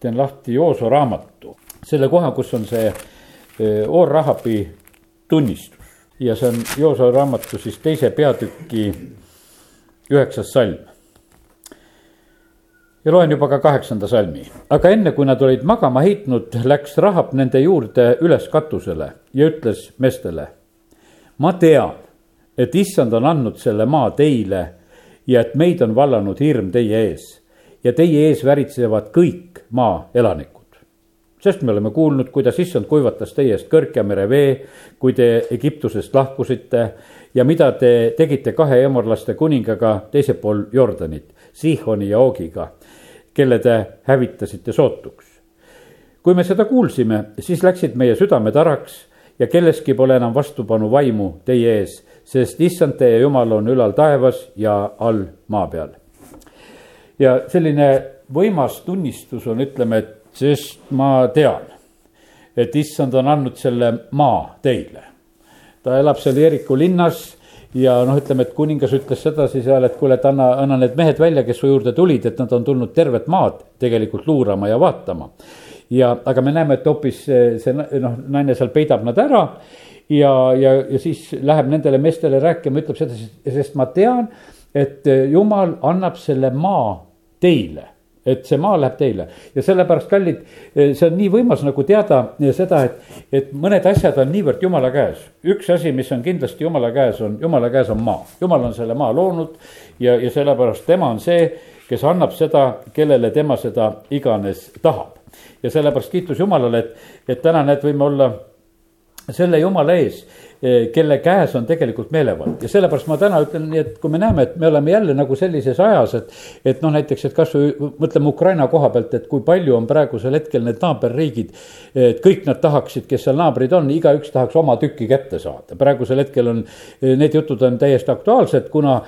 teen lahti Jooso raamatu, selle koha, kus on see Oor-Rahabi tunnistus ja see on Jooso raamatu siis teise peatüki üheksas salm. ja loen juba ka kaheksanda salmi, aga enne kui nad olid magama heitnud, läks Rahab nende juurde üles katusele ja ütles meestele. ma tean, et issand on andnud selle maa teile ja et meid on vallanud hirm teie ees ja teie ees väritsevad kõik maa elanikud sest me oleme kuulnud, kuidas issand kuivatas teie eest Kõrgja mere vee, kui te Egiptusest lahkusite ja mida te tegite kahe emorlaste kuningaga teisel pool Jordanit, Sihoni ja Oogiga, kelle te hävitasite sootuks. kui me seda kuulsime, siis läksid meie südamed araks ja kelleski pole enam vastupanu vaimu teie ees, sest issand teie jumal on ülal taevas ja all maa peal. ja selline võimas tunnistus on, ütleme, et sest ma tean, et issand on andnud selle maa teile. ta elab seal Jeeriku linnas ja noh, ütleme, et kuningas ütles sedasi seal, et kuule, et anna, anna need mehed välja, kes su juurde tulid, et nad on tulnud tervet maad tegelikult luurama ja vaatama. ja, aga me näeme, et hoopis see noh, naine seal peidab nad ära ja, ja, ja siis läheb nendele meestele rääkima, ütleb sedasi, sest ma tean, et jumal annab selle maa teile et see maa läheb teile ja sellepärast, kallid, see on nii võimas nagu teada seda, et, et mõned asjad on niivõrd jumala käes. üks asi, mis on kindlasti jumala käes, on jumala käes on maa, jumal on selle maa loonud ja, ja sellepärast tema on see, kes annab seda, kellele tema seda iganes tahab. ja sellepärast kiitus Jumalale, et, et täna näed, võime olla selle Jumala ees Eh, kelle käes on tegelikult meelevald ja sellepärast ma täna ütlen nii, et kui me näeme, et me oleme jälle nagu sellises ajas, et. et noh, näiteks, et kasvõi mõtleme Ukraina koha pealt, et kui palju on praegusel hetkel need naaberriigid. et kõik nad tahaksid, kes seal naabrid on, igaüks tahaks oma tükki kätte saada, praegusel hetkel on, need jutud on täiesti aktuaalsed, kuna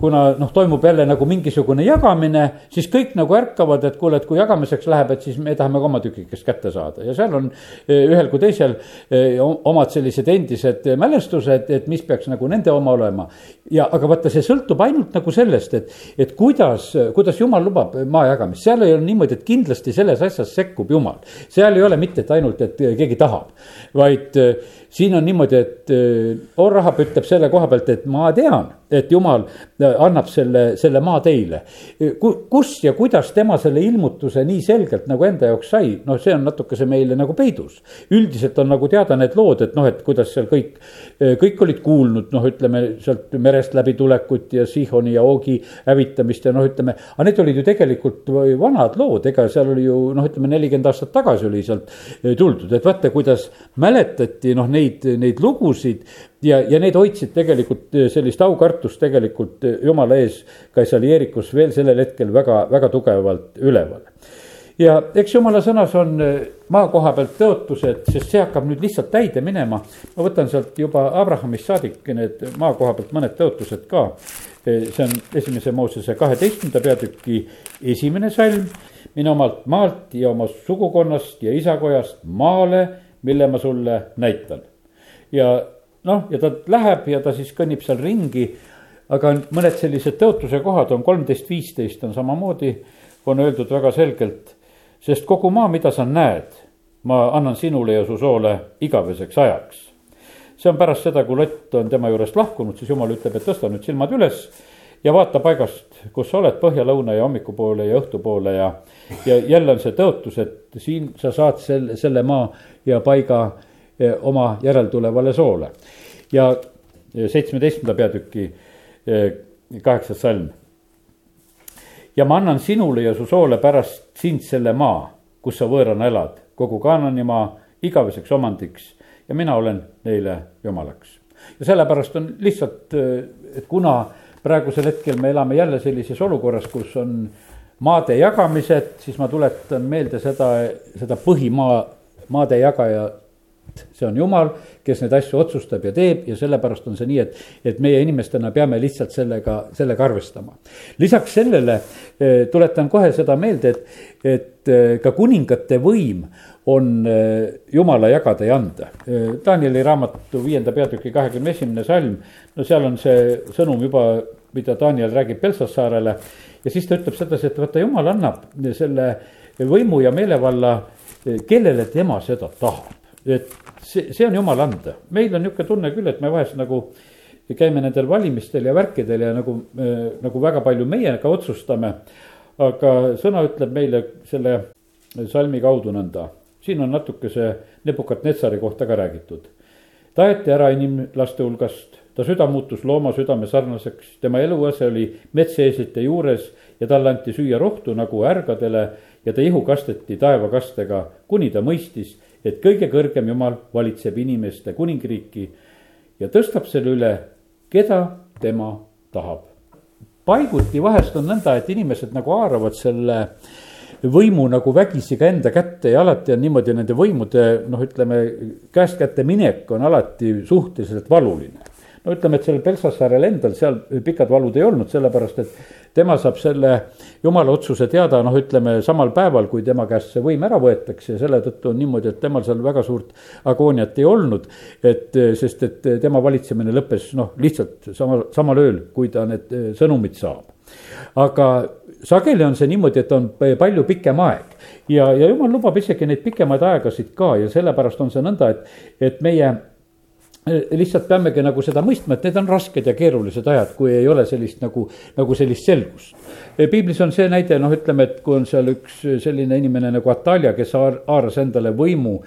kuna noh, toimub jälle nagu mingisugune jagamine, siis kõik nagu ärkavad, et kuule, et kui jagamiseks läheb, et siis me tahame ka oma tükikest kätte saada ja seal on eh, ühel kui teisel eh, omad sellised endised mälestused, et mis peaks nagu nende oma olema. ja aga vaata, see sõltub ainult nagu sellest, et, et kuidas, kuidas jumal lubab maa jagamist, seal ei ole niimoodi, et kindlasti selles asjas sekkub jumal. seal ei ole mitte, et ainult, et keegi tahab, vaid eh, siin on niimoodi, et Orrahab ütleb selle koha pealt, et ma tean et jumal äh, annab selle, selle maa teile. kus ja kuidas tema selle ilmutuse nii selgelt nagu enda jaoks sai, noh, see on natukese meile nagu peidus. üldiselt on nagu teada need lood, et noh, et kuidas seal kõik, äh, kõik olid kuulnud, noh, ütleme sealt merest läbitulekut ja Sihoni ja Oogi hävitamist ja noh, ütleme. aga need olid ju tegelikult vanad lood, ega seal oli ju noh, ütleme nelikümmend aastat tagasi oli sealt äh, tuldud, et vaata, kuidas mäletati noh, neid, neid lugusid ja, ja need hoidsid tegelikult eh, sellist aukartust tegelikult eh, jumala ees ka seal Jeerikus veel sellel hetkel väga, väga tugevalt üleval. ja eks jumala sõnas on eh, maa koha pealt tõotused, sest see hakkab nüüd lihtsalt täide minema. ma võtan sealt juba Abrahamist saadik need maa koha pealt mõned tõotused ka. see on esimese Moosese kaheteistkümnenda peatüki esimene salm. mine omalt maalt ja oma sugukonnast ja isakojast maale, mille ma sulle näitan ja noh, ja ta läheb ja ta siis kõnnib seal ringi. aga mõned sellised tõotuse kohad on kolmteist, viisteist on samamoodi, on öeldud väga selgelt. sest kogu maa, mida sa näed, ma annan sinule ja su soole igaveseks ajaks. see on pärast seda, kui Lott on tema juurest lahkunud, siis jumal ütleb, et tõsta nüüd silmad üles ja vaata paigast, kus sa oled, põhja, lõuna ja hommikupoole ja õhtupoole ja. ja jälle on see tõotus, et siin sa saad selle, selle maa ja paiga oma järeltulevale soole. ja seitsmeteistkümnenda peatüki eh, kaheksas salm. ja ma annan sinule ja su soole pärast sind selle maa, kus sa võõrana elad, kogu Kaanani maa igaveseks omandiks ja mina olen neile jumalaks. ja sellepärast on lihtsalt, eh, et kuna praegusel hetkel me elame jälle sellises olukorras, kus on maade jagamised, siis ma tuletan meelde seda, seda põhimaa, maade jagaja see on jumal, kes neid asju otsustab ja teeb ja sellepärast on see nii, et, et meie inimestena peame lihtsalt sellega, sellega arvestama. lisaks sellele eh, tuletan kohe seda meelde, et, et eh, ka kuningate võim on eh, jumala jagada ja anda. Danieli raamatu viienda peatüki kahekümne esimene salm, no seal on see sõnum juba, mida Daniel räägib Belsasaarele ja siis ta ütleb sedasi, et vaata, jumal annab selle võimu ja meelevalla, kellele tema seda tahab. Et see, see on jumala anda, meil on niisugune tunne küll, et me vahest nagu käime nendel valimistel ja värkidel ja nagu, nagu väga palju meie ka otsustame. aga sõna ütleb meile selle salmi kaudu nõnda, siin on natuke see Nebukat-Netsari kohta ka räägitud. ta aeti ära inimlaste hulgast, ta süda muutus looma südame sarnaseks, tema eluase oli metsaeesite juures ja talle anti süüa rohtu nagu ärgadele ja ta ihu kasteti taevakastega, kuni ta mõistis, et kõige kõrgem jumal valitseb inimeste kuningriiki ja tõstab selle üle, keda tema tahab. paiguti vahest on nõnda, et inimesed nagu haaravad selle võimu nagu vägisi ka enda kätte ja alati on niimoodi nende võimude noh, ütleme käest kätte minek on alati suhteliselt valuline no ütleme, et sellel Pelsassaarel endal seal pikad valud ei olnud, sellepärast et tema saab selle jumala otsuse teada, noh, ütleme samal päeval, kui tema käest see võim ära võetakse ja selle tõttu on niimoodi, et temal seal väga suurt agooniat ei olnud. et sest, et tema valitsemine lõppes noh, lihtsalt samal, samal ööl, kui ta need sõnumid saab. aga sageli on see niimoodi, et on palju pikem aeg ja, ja jumal lubab isegi neid pikemaid aegasid ka ja sellepärast on see nõnda, et, et meie lihtsalt peamegi nagu seda mõistma, et need on rasked ja keerulised ajad, kui ei ole sellist nagu, nagu sellist selgust. Äh, piiblis on see näide, noh, ütleme, et kui on seal üks selline inimene nagu Atalia, kes haaras endale võimu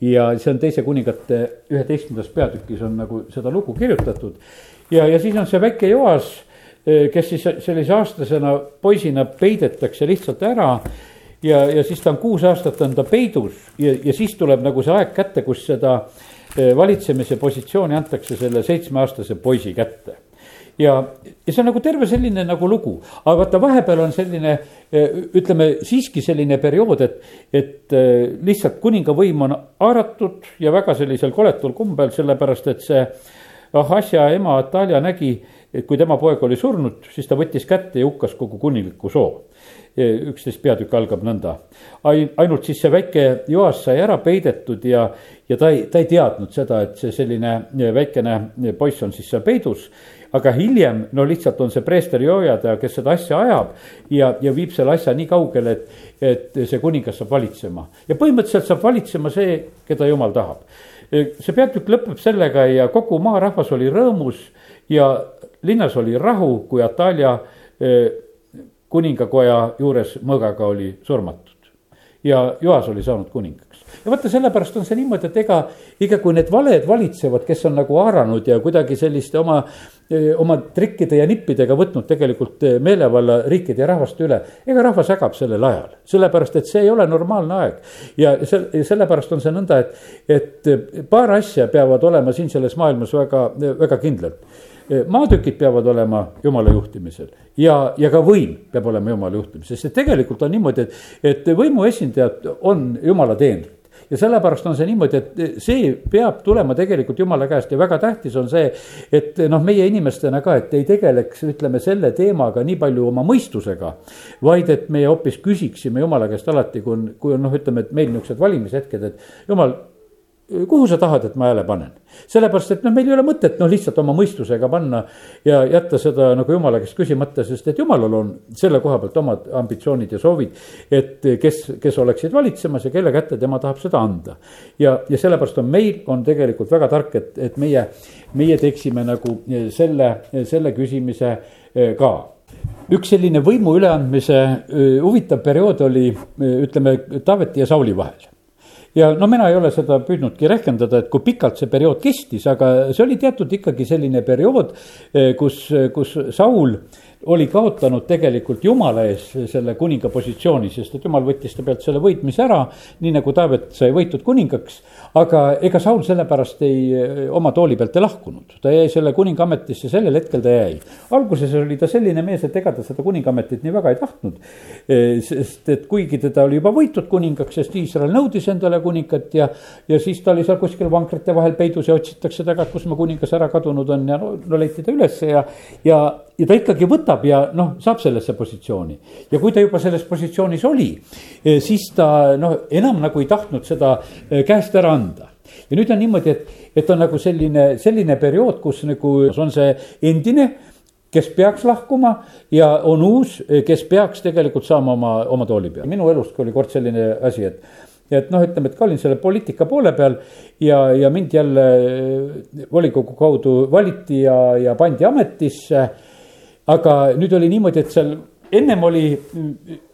ja see on teise kuningate üheteistkümnendas peatükis on nagu seda lugu kirjutatud. ja, ja siis on see väike Joas, äh, kes siis sellise aastasena poisina peidetakse lihtsalt ära ja, ja siis ta on kuus aastat on ta peidus ja, ja siis tuleb nagu see aeg kätte, kus seda äh, valitsemise positsiooni antakse selle seitsmeaastase poisi kätte. Ja, ja see on nagu terve selline nagu lugu, aga vaata, vahepeal on selline, ütleme siiski selline periood, et, et lihtsalt kuningavõim on haaratud ja väga sellisel koletul kombel, sellepärast et see Ahasja ema Atalja nägi, et kui tema poeg oli surnud, siis ta võttis kätte ja hukkas kogu kuningliku soo. Üksteist peatükk algab nõnda. ainult siis see väike Joas sai ära peidetud ja, ja ta ei, ta ei teadnud seda, et see selline väikene poiss on siis seal peidus. aga hiljem, no lihtsalt on see preester Joojada, kes seda asja ajab ja, ja viib selle asja nii kaugele, et, et see kuningas saab valitsema. ja põhimõtteliselt saab valitsema see, keda jumal tahab. see peatükk lõpeb sellega ja kogu maarahvas oli rõõmus ja linnas oli rahu, kui Atalja kuningakoja juures mõõgaga oli surmatud. ja Joas oli saanud kuningaks. Ja vaata, sellepärast on see niimoodi, et ega, ega kui need valed valitsevad, kes on nagu haaranud ja kuidagi selliste oma, eh, oma trikkide ja nippidega võtnud tegelikult eh, meelevalla riikide ja rahvaste üle. ega rahvas ägab sellel ajal, sellepärast et see ei ole normaalne aeg. ja see, sellepärast on see nõnda, et, et paar asja peavad olema siin selles maailmas väga, väga kindlad maatükid peavad olema jumala juhtimisel. Ja, ja ka võim peab olema jumala juhtimisel, sest tegelikult on niimoodi, et, et võimuesindajad on jumala teenrid. Ja sellepärast on see niimoodi, et see peab tulema tegelikult jumala käest. Ja väga tähtis on see, et noh, meie inimestena ka, et ei tegeleks, ütleme selle teemaga nii palju oma mõistusega. vaid et meie hoopis küsiksime jumala käest alati, kui on, kui on noh, ütleme, et meil niisugused valimishetked, et jumal kuhu sa tahad, et ma hääle panen? sellepärast, et noh, meil ei ole mõtet noh, lihtsalt oma mõistusega panna ja jätta seda nagu jumala käest küsimata, sest et jumalal on selle koha pealt omad ambitsioonid ja soovid. et kes, kes oleksid valitsemas ja kelle kätte tema tahab seda anda. ja, ja sellepärast on meil on tegelikult väga tark, et, et meie, meie teeksime nagu selle, selle küsimise eh, ka üks selline võimu üleandmise eh, huvitav periood oli, eh, ütleme, Taaveti ja Sauli vahel ja no mina ei ole seda püüdnudki rehkendada, et kui pikalt see periood kestis, aga see oli teatud ikkagi selline periood, eh, kus, kus Saul oli kaotanud tegelikult jumala ees selle kuninga positsiooni, sest et jumal võttis ta pealt selle võitmise ära, nii nagu Taavet sai võitud kuningaks. aga ega Saul sellepärast ei, oma tooli pealt ei lahkunud, ta jäi selle kuninga ametisse, sellel hetkel ta jäi. alguses oli ta selline mees, et ega ta seda kuningametit nii väga ei tahtnud. E, sest et kuigi teda oli juba võitud kuningaks, sest Iisrael nõudis endale kuningat ja, ja siis ta oli seal kuskil vankrite vahel peidus ja otsitakse taga, kus mu kuningas ära kadunud on ja no, no leiti ta ülesse ja, ja ja ta ikkagi võtab ja noh, saab sellesse positsiooni. ja kui ta juba selles positsioonis oli, eh, siis ta noh, enam nagu ei tahtnud seda eh, käest ära anda. ja nüüd on niimoodi, et, et on nagu selline, selline periood, kus nagu on see endine kes peaks lahkuma ja on uus, kes peaks tegelikult saama oma, oma tooli peale. minu elust oli kord selline asi, et, et noh, ütleme, et ka olin selle poliitika poole peal ja, ja mind jälle volikogu kaudu valiti ja, ja pandi ametisse. Aga nüüd oli niimoodi, et seal ennem oli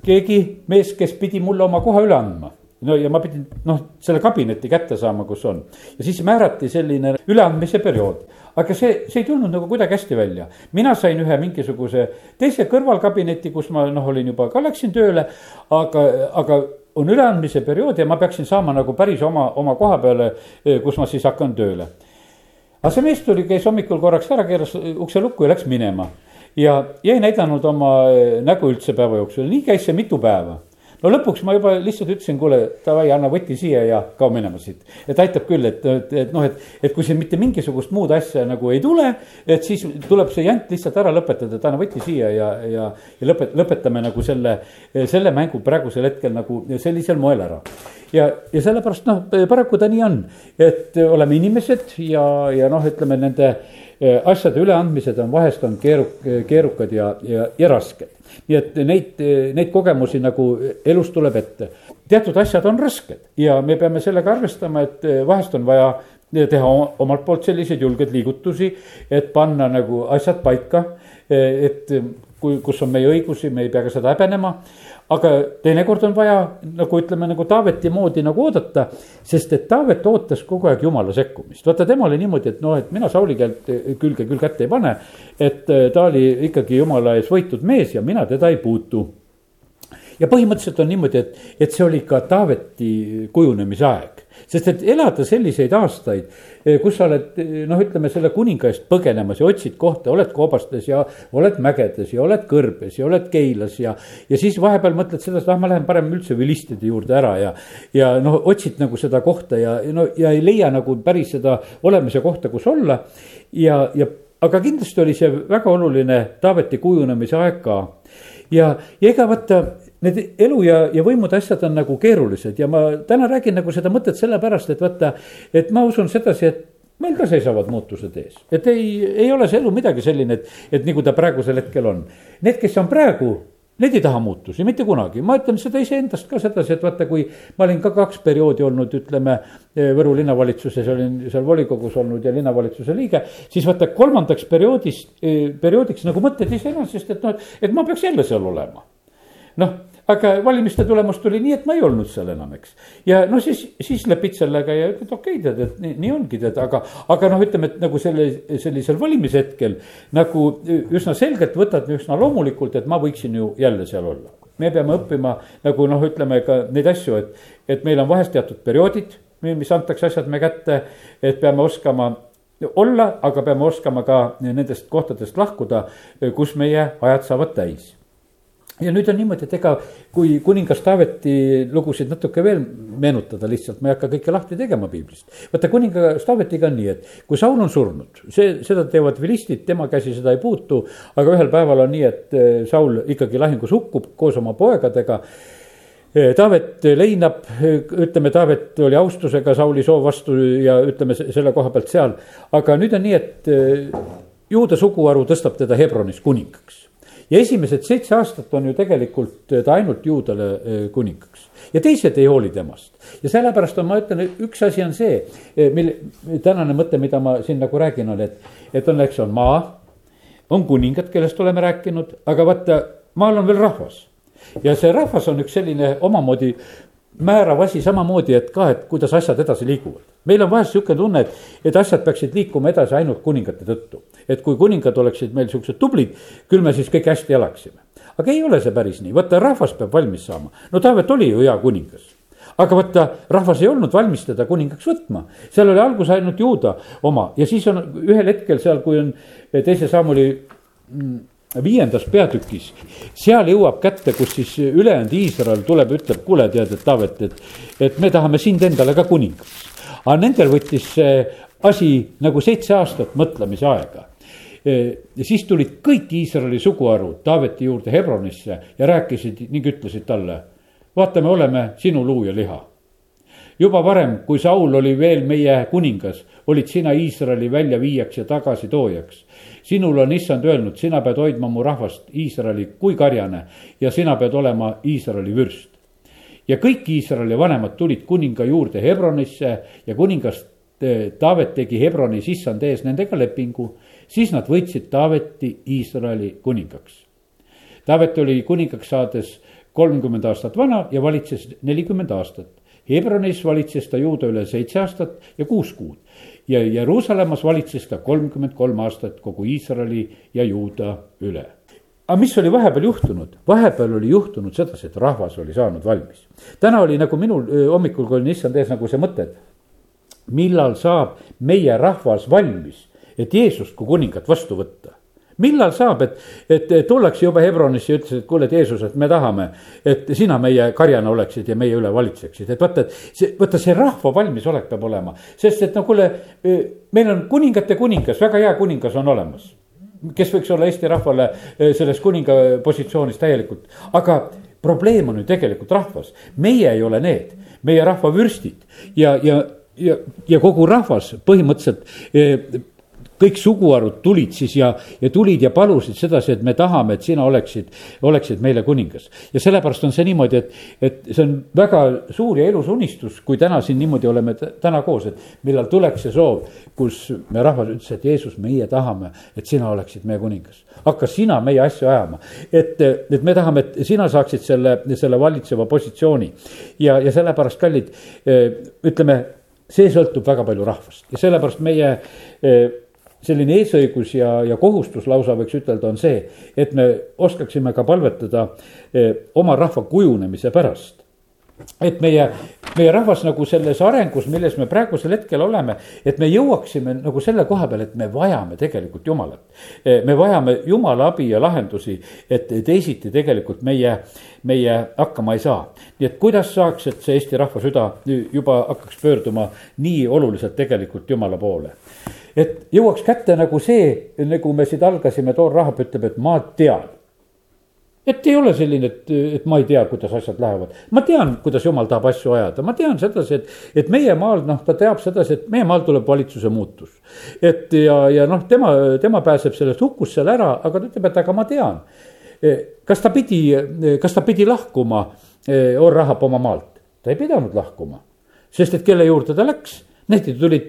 keegi mees, kes pidi mulle oma koha üle andma no ja ma pidin noh, selle kabineti kätte saama, kus on. ja siis määrati selline üleandmise periood. aga see, see ei tulnud nagu kuidagi hästi välja. mina sain ühe mingisuguse teise kõrvalkabineti, kus ma noh, olin juba ka läksin tööle. aga, aga on üleandmise periood ja ma peaksin saama nagu päris oma, oma koha peale, kus ma siis hakkan tööle. aga see mees tuli, käis hommikul korraks ära, keeras ukse lukku ja läks minema. Ja, ei näidanud oma nägu üldse päeva jooksul, nii käis see mitu päeva no lõpuks ma juba lihtsalt ütlesin, kuule, davai, anna võti siia ja kao minema siit. et aitab küll, et, et, et noh, et, et kui siin mitte mingisugust muud asja nagu ei tule, et siis tuleb see jant lihtsalt ära lõpetada, et anna võti siia ja, ja, ja lõpet-, lõpetame nagu selle, selle mängu praegusel hetkel nagu sellisel moel ära ja, ja sellepärast noh, paraku ta nii on, et oleme inimesed ja, ja noh, ütleme nende asjade üleandmised on vahest on keeruk-, keerukad ja, ja, ja rasked nii et neid, neid kogemusi nagu elus tuleb ette. teatud asjad on rasked ja me peame sellega arvestama, et vahest on vaja teha omalt poolt selliseid julgeid liigutusi, et panna nagu asjad paika, et kui, kus on meie õigusi, me ei pea ka seda häbenema aga teinekord on vaja nagu ütleme, nagu Taaveti moodi nagu oodata, sest et Taavet ootas kogu aeg jumala sekkumist. vaata, tema oli niimoodi, et noh, et mina Sauli käelt külge küll kätte ei pane. et äh, ta oli ikkagi jumala ees võitud mees ja mina teda ei puutu. ja põhimõtteliselt on niimoodi, et, et see oli ka Taaveti kujunemise aeg sest et elada selliseid aastaid, eh, kus sa oled eh, noh, ütleme selle kuninga eest põgenemas ja otsid kohta, oled koobastes ja oled mägedes ja oled kõrbes ja oled Keilas ja. ja siis vahepeal mõtled seda, et ah, ma lähen parem üldse vilistide juurde ära ja, ja noh, otsid nagu seda kohta ja no ja ei leia nagu päris seda olemise kohta, kus olla. ja, ja aga kindlasti oli see väga oluline Taaveti kujunemise aeg ka ja, ja ega vaata need elu ja, ja võimude asjad on nagu keerulised ja ma täna räägin nagu seda mõtet sellepärast, et vaata, et ma usun sedasi, et meil ka seisavad muutused ees, et ei, ei ole see elu midagi selline, et, et nagu ta praegusel hetkel on. Need, kes on praegu, need ei taha muutusi mitte kunagi, ma ütlen seda iseendast ka sedasi, et vaata, kui ma olin ka kaks perioodi olnud, ütleme. Võru linnavalitsuses olin seal volikogus olnud ja linnavalitsuse liige, siis vaata kolmandaks perioodis, perioodiks nagu mõtled iseenesest, et noh, et ma peaks jälle seal olema. noh aga valimiste tulemus tuli nii, et ma ei olnud seal enam, eks. ja no siis, siis lepid sellega ja ütled, okei okay,, tead, et nii, nii ongi, tead, aga, aga noh, ütleme, et nagu selle, sellisel valimishetkel nagu üsna selgelt võtad üsna loomulikult, et ma võiksin ju jälle seal olla. me peame õppima nagu noh, ütleme ka neid asju, et, et meil on vahest teatud perioodid, mis antakse asjad me kätte, et peame oskama olla, aga peame oskama ka nendest kohtadest lahkuda, kus meie ajad saavad täis ja nüüd on niimoodi, et ega kui kuningas Taaveti lugusid natuke veel meenutada lihtsalt, ma ei hakka kõike lahti tegema piiblist. vaata kuningas Taavetiga on nii, et kui Saul on surnud, see, seda teevad vilistid, tema käsi seda ei puutu. aga ühel päeval on nii, et eh, Saul ikkagi lahingus hukkub koos oma poegadega. Eh, Taavet leinab, ütleme, Taavet oli austusega Sauli soo vastu ja ütleme selle koha pealt seal. aga nüüd on nii, et eh, juuda suguharu tõstab teda Hebronis kuningaks ja esimesed seitse aastat on ju tegelikult ta ainult juudale eh, kuningaks ja teised ei hooli temast. ja sellepärast on, ma ütlen, üks asi on see, eh, mille, tänane mõte, mida ma siin nagu räägin, on, et, et on, eks on maa, on kuningad, kellest oleme rääkinud, aga vaata, maal on veel rahvas. ja see rahvas on üks selline omamoodi määrav asi samamoodi, et ka, et kuidas asjad edasi liiguvad. Meil on vahest niisugune tunne, et, et asjad peaksid liikuma edasi ainult kuningate tõttu. et kui kuningad oleksid meil siuksed tublid, küll me siis kõik hästi elaksime. aga ei ole see päris nii, vaata rahvas peab valmis saama. no Taavet oli ju hea kuningas aga vaata, rahvas ei olnud valmis teda kuningaks võtma, seal oli algus ainult juuda oma ja siis on ühel hetkel seal, kui on teise sammuli mm, viiendas peatükis, seal jõuab kätte, kus siis ülejäänud Iisrael tuleb, ütleb, kuule, tead, et Taavet, et, et me tahame sind endale ka kuningaks. Aga nendel võttis see asi nagu seitse aastat mõtlemise aega. ja siis tulid kõik Iisraeli suguharud Taaveti juurde Hebronisse ja rääkisid ning ütlesid talle, vaata, me oleme sinu luu ja liha juba varem, kui Saul oli veel meie kuningas, olid sina Iisraeli väljaviijaks ja tagasitoojaks. sinul on issand öelnud, sina pead hoidma mu rahvast Iisraeli kui karjane ja sina pead olema Iisraeli vürst. Ja kõik Iisraeli vanemad tulid kuninga juurde Hebronisse ja kuningas Taavet tegi Hebronis issand ees nendega lepingu, siis nad võtsid Taaveti Iisraeli kuningaks. Taavet oli kuningaks saades kolmkümmend aastat vana ja valitses nelikümmend aastat. Hebronis valitses ta juuda üle seitse aastat ja kuus kuud ja Jeruusalemmas valitses ta kolmkümmend kolm aastat kogu Iisraeli ja juuda üle aga mis oli vahepeal juhtunud? vahepeal oli juhtunud sedasi, et rahvas oli saanud valmis. täna oli nagu minul hommikul, kui olin issand ees nagu see mõte, et millal saab meie rahvas valmis, et Jeesust kui kuningat vastu võtta millal saab, et, et tullakse juba Hebronisse ja ütles, et kuule, et Jeesus, et me tahame, et sina meie karjana oleksid ja meie üle valitseksid, et vaata, et see, vaata see rahva valmisolek peab olema. sest et no kuule, meil on kuningate kuningas, väga hea kuningas on olemas. Kes võiks olla Eesti rahvale eh, selles kuninga positsioonis täielikult, aga probleem on ju tegelikult rahvas, meie ei ole need, meie rahva vürstid ja, ja ja, ja kogu rahvas põhimõtteliselt eh, kõik suguharud tulid siis ja, ja tulid ja palusid sedasi, et me tahame, et sina oleksid, oleksid meile kuningas. ja sellepärast on see niimoodi, et, et see on väga suur ja elus unistus, kui täna siin niimoodi oleme täna koos, et millal tuleks see soov, kus me rahvas ütles, et Jeesus, meie tahame, et sina oleksid meie kuningas. hakka sina meie asju ajama, et, et me tahame, et sina saaksid selle, selle valitseva positsiooni ja, ja sellepärast, kallid, ütleme see sõltub väga palju rahvast ja sellepärast meie selline eesõigus ja, ja kohustus lausa võiks ütelda, on see, et me oskaksime ka palvetada eh, oma rahva kujunemise pärast et meie, meie rahvas nagu selles arengus, milles me praegusel hetkel oleme, et me jõuaksime nagu selle koha peale, et me vajame tegelikult Jumalat. Eh, me vajame Jumala abi ja lahendusi, et teisiti tegelikult meie, meie hakkama ei saa. nii et kuidas saaks, et see Eesti rahva süda juba hakkaks pöörduma nii oluliselt tegelikult Jumala poole et jõuaks kätte nagu see, nagu me siit algasime, Toor Rahab ütleb, et ma tean. Et ei ole selline, et, et ma ei tea, kuidas asjad lähevad, ma tean, kuidas jumal tahab asju ajada, ma tean sedasi, et, et meie maal, noh, ta teab sedasi, et meie maal tuleb valitsuse muutus. et ja, ja noh, tema, tema pääseb sellest hukust seal ära, aga ta ütleb, et aga ma tean. kas ta pidi, kas ta pidi lahkuma Or Rahab oma maalt? ta ei pidanud lahkuma, sest et kelle juurde ta läks, need tulid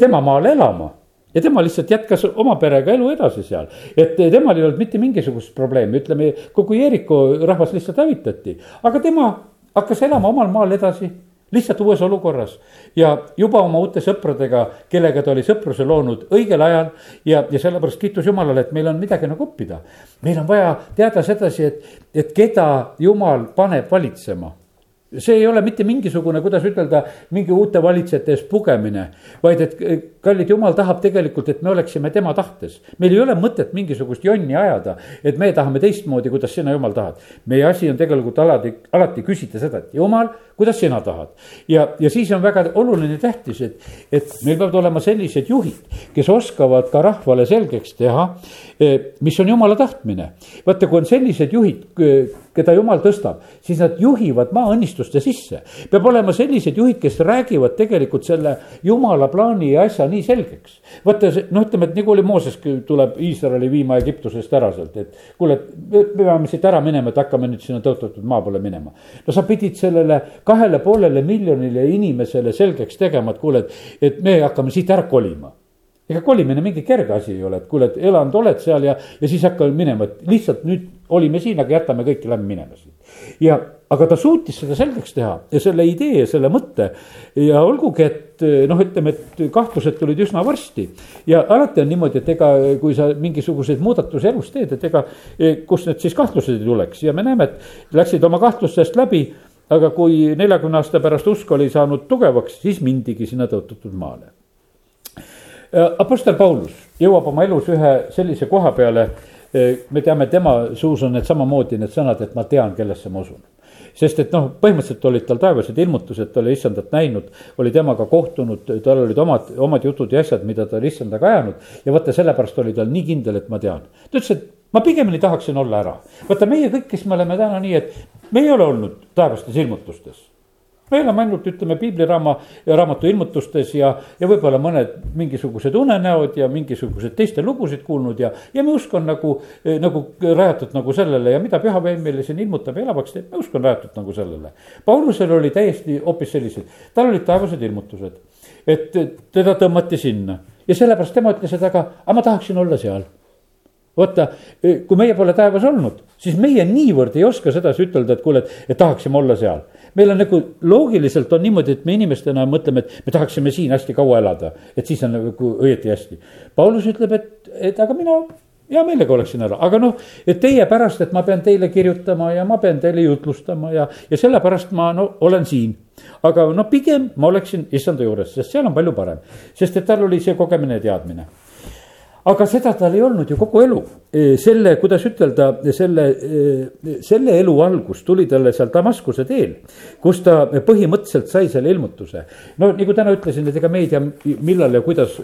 tema maale elama ja tema lihtsalt jätkas oma perega elu edasi seal, et temal ei olnud mitte mingisugust probleemi, ütleme kogu Jeeriku rahvas lihtsalt hävitati, aga tema hakkas elama omal maal edasi lihtsalt uues olukorras. Ja juba oma uute sõpradega, kellega ta oli sõpruse loonud õigel ajal ja, ja sellepärast kiitus Jumalale, et meil on midagi nagu õppida. meil on vaja teada sedasi, et, et keda Jumal paneb valitsema see ei ole mitte mingisugune, kuidas ütelda, mingi uute valitsejate ees pugemine, vaid et kallid jumal tahab tegelikult, et me oleksime tema tahtes. meil ei ole mõtet mingisugust jonni ajada, et me tahame teistmoodi, kuidas sina, jumal, tahad. meie asi on tegelikult alati, alati küsida seda, et jumal, kuidas sina tahad. ja, ja siis on väga oluline, tähtis, et, et meil peavad olema sellised juhid, kes oskavad ka rahvale selgeks teha, eh, mis on jumala tahtmine. vaata, kui on sellised juhid, keda jumal tõstab, siis nad juhivad maa õnnistuste sisse. peab olema sellised juhid, kes räägivad tegelikult selle jumala plaani ja asja nii selgeks. vaata, noh, ütleme, et nagu oli Mooses, tuleb Iisraeli viima Egiptusest ära sealt, et kuule, me peame siit ära minema, et hakkame nüüd sinna tõotatud maa poole minema. no sa pidid sellele kahele poolele miljonile inimesele selgeks tegema, et kuule, et, et me hakkame siit ära kolima ega kolimine mingi kerge asi ei ole, et kuule, et elanud oled seal ja, ja siis hakkame minema, et lihtsalt nüüd olime siin, aga jätame kõik ja lähme minema siit. ja, aga ta suutis seda selgeks teha ja selle idee ja selle mõtte ja olgugi, et noh, ütleme, et kahtlused tulid üsna varsti. ja alati on niimoodi, et ega kui sa mingisuguseid muudatusi elus teed, et ega kust need siis kahtlused ei tuleks ja me näeme, et läksid oma kahtlustest läbi aga kui neljakümne aasta pärast usk oli saanud tugevaks, siis mindigi sinna tõotatud maale Apostel Paulus jõuab oma elus ühe sellise koha peale, äh, me teame, tema suus on need samamoodi need sõnad, et ma tean, kellesse ma usun sest et noh, põhimõtteliselt olid tal taevased ilmutused, ta oli issandat näinud, oli temaga kohtunud, tal olid omad, omad jutud ja asjad, mida ta oli issandaga ajanud. ja vaata, sellepärast oli tal nii kindel, et ma tean. ta ütles, et ma pigemini tahaksin olla ära. vaata, meie kõik, kes me oleme täna nii, et me ei ole olnud taevastes ilmutustes me elame ainult, ütleme, piibliraama, raamatu ilmutustes ja, ja võib-olla mõned mingisugused unenäod ja mingisugused teiste lugusid kuulnud ja, ja me usk on nagu, nagu rajatud nagu sellele ja mida pühapäev meile siin ilmutab ja elavaks teeb, me usk on rajatud nagu sellele. Paulusel oli täiesti hoopis sellised, tal olid taevased ilmutused, et teda tõmmati sinna ja sellepärast tema ütles, et aga, aga ma tahaksin olla seal vaata, kui meie pole taevas olnud, siis meie niivõrd ei oska sedasi ütelda, et kuule, et, et tahaksime olla seal. Meil on nagu loogiliselt on niimoodi, et me inimestena mõtleme, et me tahaksime siin hästi kaua elada, et siis on nagu õieti hästi. Paulus ütleb, et, et aga mina hea meelega oleksin ära, aga noh, et teie pärast, et ma pean teile kirjutama ja ma pean teile jutlustama ja, ja sellepärast ma no olen siin. aga no pigem ma oleksin issanda juures, sest seal on palju parem, sest et tal oli see kogemine ja teadmine aga seda tal ei olnud ju kogu elu. Selle, kuidas ütelda, selle, selle elu algus tuli talle seal Damaskuse teel, kus ta põhimõtteliselt sai selle ilmutuse. no nagu täna ütlesin, et ega me ei tea, millal ja kuidas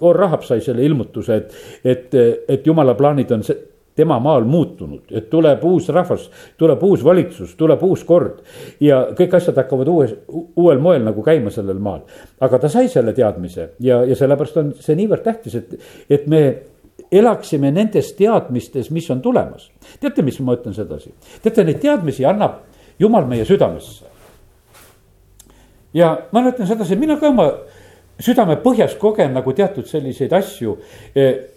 Or Rahab sai selle ilmutuse, et, et, et jumala plaanid on see tema maal muutunud, et tuleb uus rahvas, tuleb uus valitsus, tuleb uus kord. ja kõik asjad hakkavad uues, uuel moel nagu käima sellel maal. aga ta sai selle teadmise ja, ja sellepärast on see niivõrd tähtis, et, et me elaksime nendes teadmistes, mis on tulemas. teate, mis ma ütlen sedasi? teate, neid teadmisi annab Jumal meie südamesse. ja ma ütlen sedasi, mina ka oma südame põhjas kogen nagu teatud selliseid asju eh,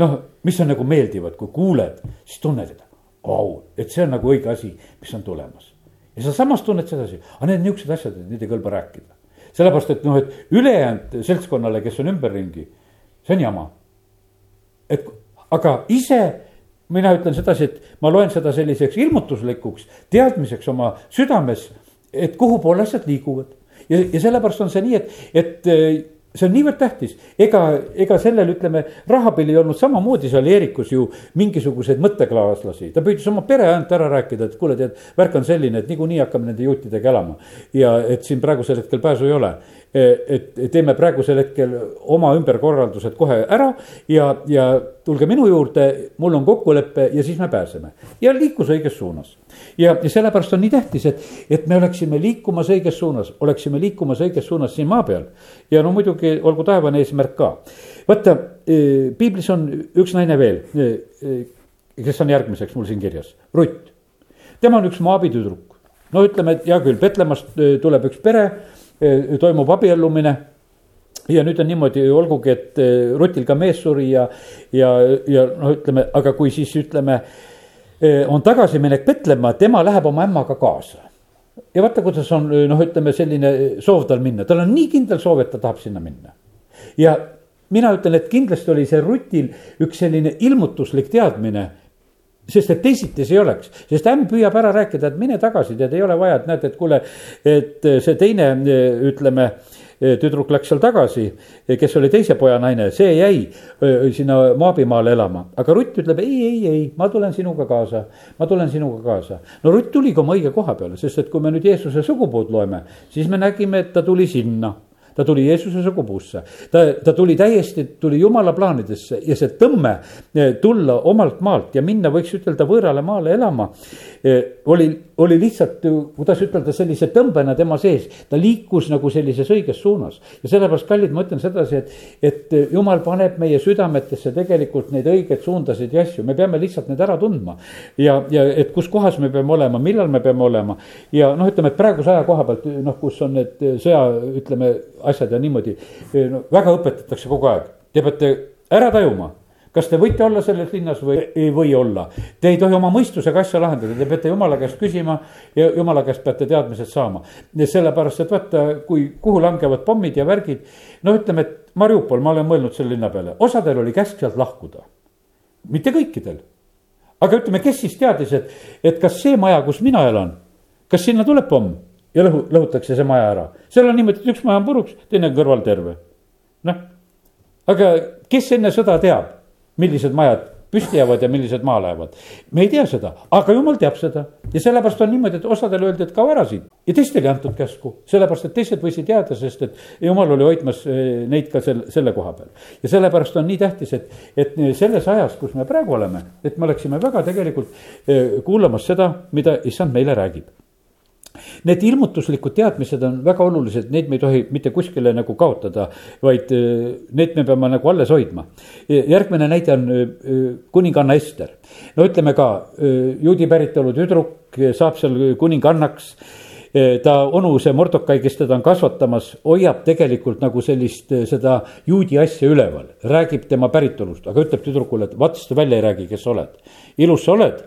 noh, mis on nagu meeldivad, kui kuuled, siis tunned, et vau, et see on nagu õige asi, mis on tulemas. ja sa samas tunned sedasi, aga need niuksed asjad, neid ei kõlba rääkida. sellepärast, et noh, et ülejäänud seltskonnale, kes on ümberringi, see on jama. et aga ise mina ütlen sedasi, et ma loen seda selliseks ilmutuslikuks teadmiseks oma südames, et kuhu poole asjad liiguvad. ja, ja sellepärast on see nii, et, et see on niivõrd tähtis, ega, ega sellel, ütleme, Rahabil ei olnud samamoodi seal Jeerikus ju mingisuguseid mõttekaaslasi. ta püüdis oma pere ainult ära rääkida, et kuule, tead, värk on selline, et niikuinii hakkame nende juutidega elama. ja et siin praegusel hetkel pääsu ei ole. et teeme praegusel hetkel oma ümberkorraldused kohe ära ja, ja tulge minu juurde, mul on kokkulepe ja siis me pääseme. ja liikus õiges suunas. ja, ja sellepärast on nii tähtis, et, et me oleksime liikumas õiges suunas, oleksime liikumas õiges suunas siin maa peal. ja no muidugi olgu taevane eesmärk ka. vaata, e, piiblis on üks naine veel, e, e, kes on järgmiseks mul siin kirjas, Rutt. tema on üks Moabi tüdruk. no ütleme, et hea küll, Petlemast tuleb üks pere, toimub abiellumine ja nüüd on niimoodi, olgugi, et eh, Rutil ka mees suri ja, ja, ja noh, ütleme, aga kui siis ütleme, eh, on tagasiminek Petlemma, tema läheb oma ämmaga kaasa. ja vaata, kuidas on noh, ütleme selline soov tal minna, tal on nii kindel soov, et ta tahab sinna minna. ja mina ütlen, et kindlasti oli see Rutil üks selline ilmutuslik teadmine sest et teisiti see ei oleks, sest ämm püüab ära rääkida, et mine tagasi, tead, ei ole vaja, et näed, et kuule, et see teine, ütleme tüdruk läks seal tagasi, kes oli teise poja naine, see jäi sinna Maabimaale elama. aga Rutt ütleb ei, ei, ei, ma tulen sinuga kaasa, ma tulen sinuga kaasa. no Rutt tuligi oma õige koha peale, sest et kui me nüüd Jeesuse sugupuud loeme, siis me nägime, et ta tuli sinna ta tuli Jeesuse sugupuusse, ta, ta tuli täiesti, tuli jumala plaanidesse ja see tõmme eh, tulla omalt maalt ja minna, võiks ütelda, võõrale maale elama. Eh, oli, oli lihtsalt, kuidas ütelda, sellise tõmbena tema sees, ta liikus nagu sellises õiges suunas. ja sellepärast, kallid, ma ütlen sedasi, et, et jumal paneb meie südametesse tegelikult neid õigeid suundasid ja asju, me peame lihtsalt need ära tundma. ja, ja et kus kohas me peame olema, millal me peame olema ja noh, ütleme, et praeguse aja koha pealt noh, kus on need sõja, ütleme asjad ja niimoodi no,. väga õpetatakse kogu aeg, te peate ära tajuma kas te võite olla selles linnas või ei või olla. Te ei tohi oma mõistusega asja lahendada, te peate jumala käest küsima ja jumala käest peate teadmised saama. sellepärast, et vaata, kui, kuhu langevad pommid ja värgid. no ütleme, et Mariupol, ma olen mõelnud selle linna peale, osadel oli käsk sealt lahkuda. mitte kõikidel. aga ütleme, kes siis teadis, et, et kas see maja, kus mina elan, kas sinna tuleb pomm? ja lõhu, lõhutakse see maja ära. seal on niimoodi, et üks maja on puruks, teine on kõrval terve. noh, aga kes enne sõda teab, millised majad püsti jäävad ja millised maha lähevad. me ei tea seda, aga jumal teab seda ja sellepärast on niimoodi, et osadele öeldi, et kao ära siit ja teistele ei antud käsku, sellepärast et teised võisid jääda, sest et jumal oli hoidmas eh, neid ka selle, selle koha peal. ja sellepärast on nii tähtis, et, et selles ajas, kus me praegu oleme, et me oleksime väga tegelikult eh, kuulamas seda, mida issand meile räägib need ilmutuslikud teadmised on väga olulised, neid me ei tohi mitte kuskile nagu kaotada, vaid need me peame nagu alles hoidma. järgmine näide on kuninganna Ester. no ütleme ka, juudi päritolu tüdruk saab seal kuningannaks ta onu, see Mordokai, kes teda on kasvatamas, hoiab tegelikult nagu sellist, seda juudi asja üleval, räägib tema päritolust, aga ütleb tüdrukule, et vaata, sa välja ei räägi, kes sa oled. ilus sa oled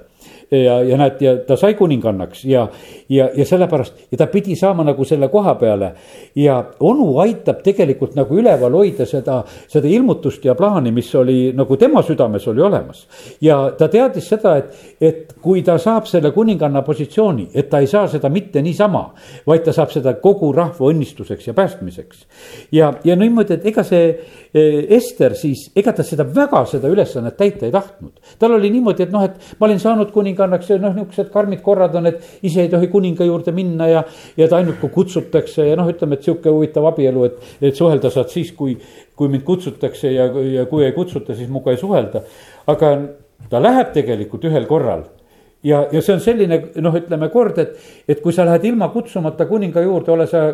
ja, ja näed, ja ta sai kuningannaks ja, ja, ja sellepärast ja ta pidi saama nagu selle koha peale. ja onu aitab tegelikult nagu üleval hoida seda, seda ilmutust ja plaani, mis oli nagu tema südames oli olemas. ja ta teadis seda, et, et kui ta saab selle kuninganna positsiooni, et ta ei saa seda mitte niisama, vaid ta saab seda kogu rahva õnnistuseks ja päästmiseks. ja, ja niimoodi, et ega see eh, Ester siis, ega ta seda väga, seda ülesannet täita ei tahtnud. tal oli niimoodi, et noh, et ma olin saanud kuninganna kuningannaks ja noh, niisugused karmid korrad on, et ise ei tohi kuninga juurde minna ja, ja ta ainult kui kutsutakse ja noh, ütleme, et sihuke huvitav abielu, et, et suhelda saad siis, kui, kui mind kutsutakse ja, ja kui ei kutsuta, siis minuga ei suhelda. aga ta läheb tegelikult ühel korral ja, ja see on selline noh, ütleme kord, et, et kui sa lähed ilma kutsumata kuninga juurde, ole sa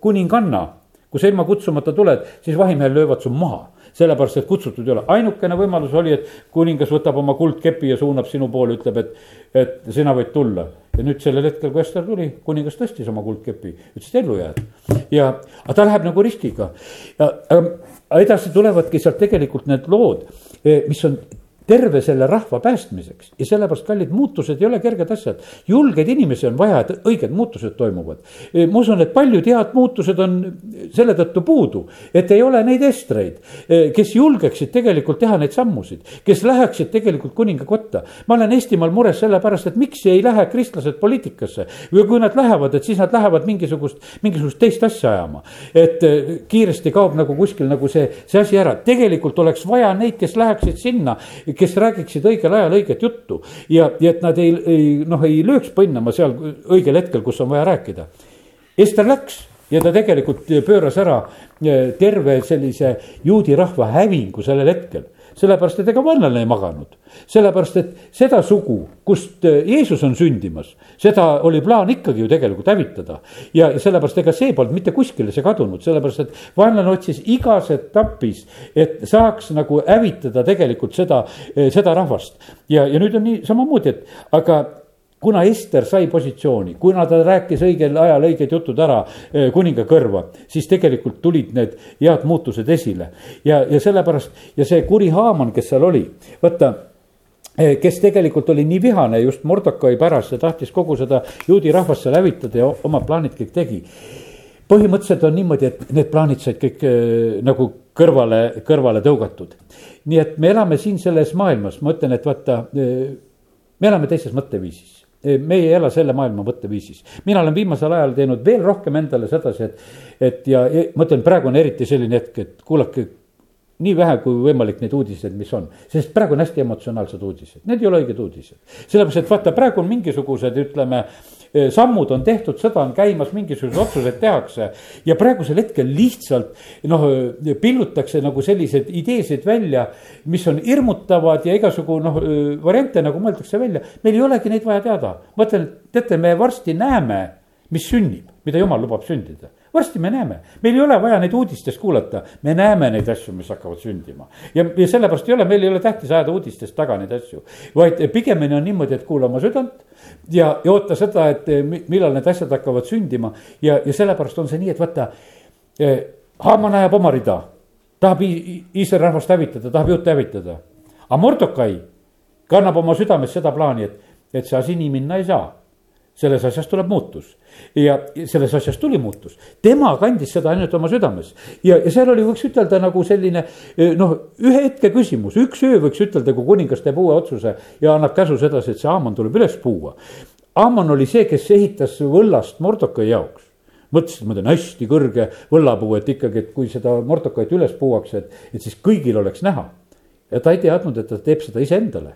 kuninganna kui sa ilma kutsumata tuled, siis vahimehel löövad su maha sellepärast et kutsutud ei ole, ainukene võimalus oli, et kuningas võtab oma kuldkepi ja suunab sinu poole, ütleb, et, et sina võid tulla. ja nüüd sellel hetkel, kui Ester tuli, kuningas tõstis oma kuldkepi, ütles, et ellu jääd. ja, aga ta läheb nagu riskiga ja äh, edasi tulevadki sealt tegelikult need lood, eh, mis on terve selle rahva päästmiseks ja sellepärast, kallid, muutused ei ole kerged asjad. julgeid inimesi on vaja, et õiged muutused toimuvad. E, ma usun, et paljud head muutused on selle tõttu puudu, et ei ole neid estreid, e, kes julgeksid tegelikult teha neid sammusid, kes läheksid tegelikult kuninga kotta. ma olen Eestimaal mures sellepärast, et miks ei lähe kristlased poliitikasse või kui nad lähevad, et siis nad lähevad mingisugust, mingisugust teist asja ajama. et e, kiiresti kaob nagu kuskil nagu see, see asi ära, tegelikult oleks vaja neid, kes läheksid sinna kes räägiksid õigel ajal õiget juttu ja, ja et nad ei, ei noh, ei lööks põnnama seal õigel hetkel, kus on vaja rääkida. Ester läks ja ta tegelikult pööras ära eh, terve sellise juudi rahva hävingu sellel hetkel sellepärast, et ega vaenlane ei maganud. sellepärast, et seda sugu, kust äh, Jeesus on sündimas, seda oli plaan ikkagi ju tegelikult hävitada. ja, sellepärast, ega see polnud mitte kuskile see kadunud, sellepärast et vaenlane otsis igas etapis, et saaks nagu hävitada tegelikult seda, äh, seda rahvast. ja, ja nüüd on nii samamoodi, et aga kuna Ester sai positsiooni, kuna ta rääkis õigel ajal õiged jutud ära eh, kuninga kõrva, siis tegelikult tulid need head muutused esile. ja, ja sellepärast ja see kuri Haaman, kes seal oli, vaata eh, kes tegelikult oli nii vihane just Mordokai pärast ja tahtis kogu seda juudi rahvast seal hävitada ja omad plaanid kõik tegi. põhimõtteliselt on niimoodi, et need plaanid said kõik äh, nagu kõrvale, kõrvale tõugatud. nii et me elame siin selles maailmas, ma ütlen, et vaata me elame teises mõtteviisis me ei ela selle maailma mõtteviisis. mina olen viimasel ajal teinud veel rohkem endale sedasi, et, et ja ma ütlen, praegu on eriti selline hetk, et kuulake nii vähe kui võimalik neid uudiseid, mis on, sest praegu on hästi emotsionaalsed uudised, need ei ole õiged uudised. sellepärast, et vaata, praegu on mingisugused, ütleme Eh, sammud on tehtud, sõda on käimas, mingisugused otsused tehakse. ja praegusel hetkel lihtsalt noh, eh, pillutakse nagu selliseid ideesid välja, mis on hirmutavad ja igasugu noh, eh, variante nagu mõeldakse välja. meil ei olegi neid vaja teada, ma ütlen, teate, me varsti näeme, mis sünnib, mida jumal lubab sündida varsti me näeme, meil ei ole vaja neid uudistest kuulata, me näeme neid asju, mis hakkavad sündima. ja, ja sellepärast ei ole, meil ei ole tähtis ajada uudistest taga neid asju, vaid pigemini on niimoodi, et kuula oma südant. ja, ja oota seda, et millal need asjad hakkavad sündima ja, ja sellepärast on see nii, et vaata eh,. Haaman ajab oma rida, tahab Iisraeli rahvast hävitada, tahab juute hävitada. aga Mordokai kannab oma südames seda plaani, et, et see asi nii minna ei saa selles asjas tuleb muutus. Ja selles asjas tuli muutus, tema kandis seda ainult oma südames. Ja, ja seal oli, võiks ütelda nagu selline eh, noh, ühe hetke küsimus, üks öö võiks ütelda, kui kuningas teeb uue otsuse ja annab käsu sedasi, et see Aaman tuleb üles puua. Aaman oli see, kes ehitas võllast Mordokai jaoks. Mõtlesin, ma teen hästi kõrge võllapuu, et ikkagi, et kui seda Mordokait üles puuakse, et, et siis kõigil oleks näha ja ta ei teadnud, et ta teeb seda iseendale.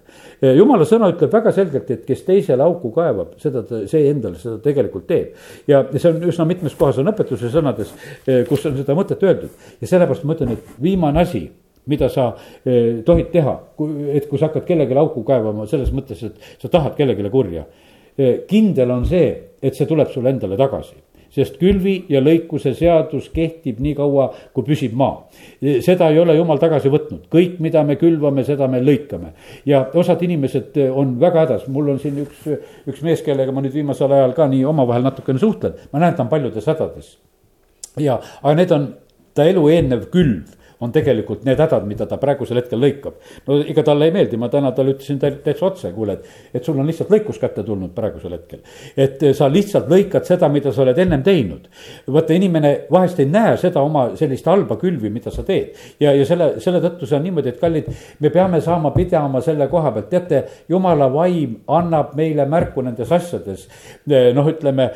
jumala sõna ütleb väga selgelt, et kes teisele auku kaevab, seda ta, see endale seda tegelikult teeb. ja, see on üsna mitmes kohas on õpetuse sõnades, eh, kus on seda mõtet öeldud ja sellepärast ma ütlen, et viimane asi mida sa eh, tohid teha, et kui sa hakkad kellelegi auku kaevama selles mõttes, et sa tahad kellelegi kurja kindel on see, et see tuleb sulle endale tagasi sest külvi ja lõikuse seadus kehtib nii kaua, kui püsib maa. seda ei ole jumal tagasi võtnud, kõik, mida me külvame, seda me lõikame. ja osad inimesed on väga hädas, mul on siin üks, üks mees, kellega ma nüüd viimasel ajal ka nii omavahel natukene suhtlen, ma näen, ta on paljudes hädades. ja, aga need on ta elu eelnev külv on tegelikult need hädad, mida ta praegusel hetkel lõikab. no ega talle ei meeldi, ma täna talle ütlesin täitsa otse, kuule, et, et sul on lihtsalt lõikus kätte tulnud praegusel hetkel. et sa lihtsalt lõikad seda, mida sa oled ennem teinud. vaata, inimene vahest ei näe seda oma sellist halba külvi, mida sa teed. ja, ja selle, selle tõttu see on niimoodi, et kallid, me peame saama pidama selle koha pealt, teate, jumala vaim annab meile märku nendes asjades. noh, ütleme,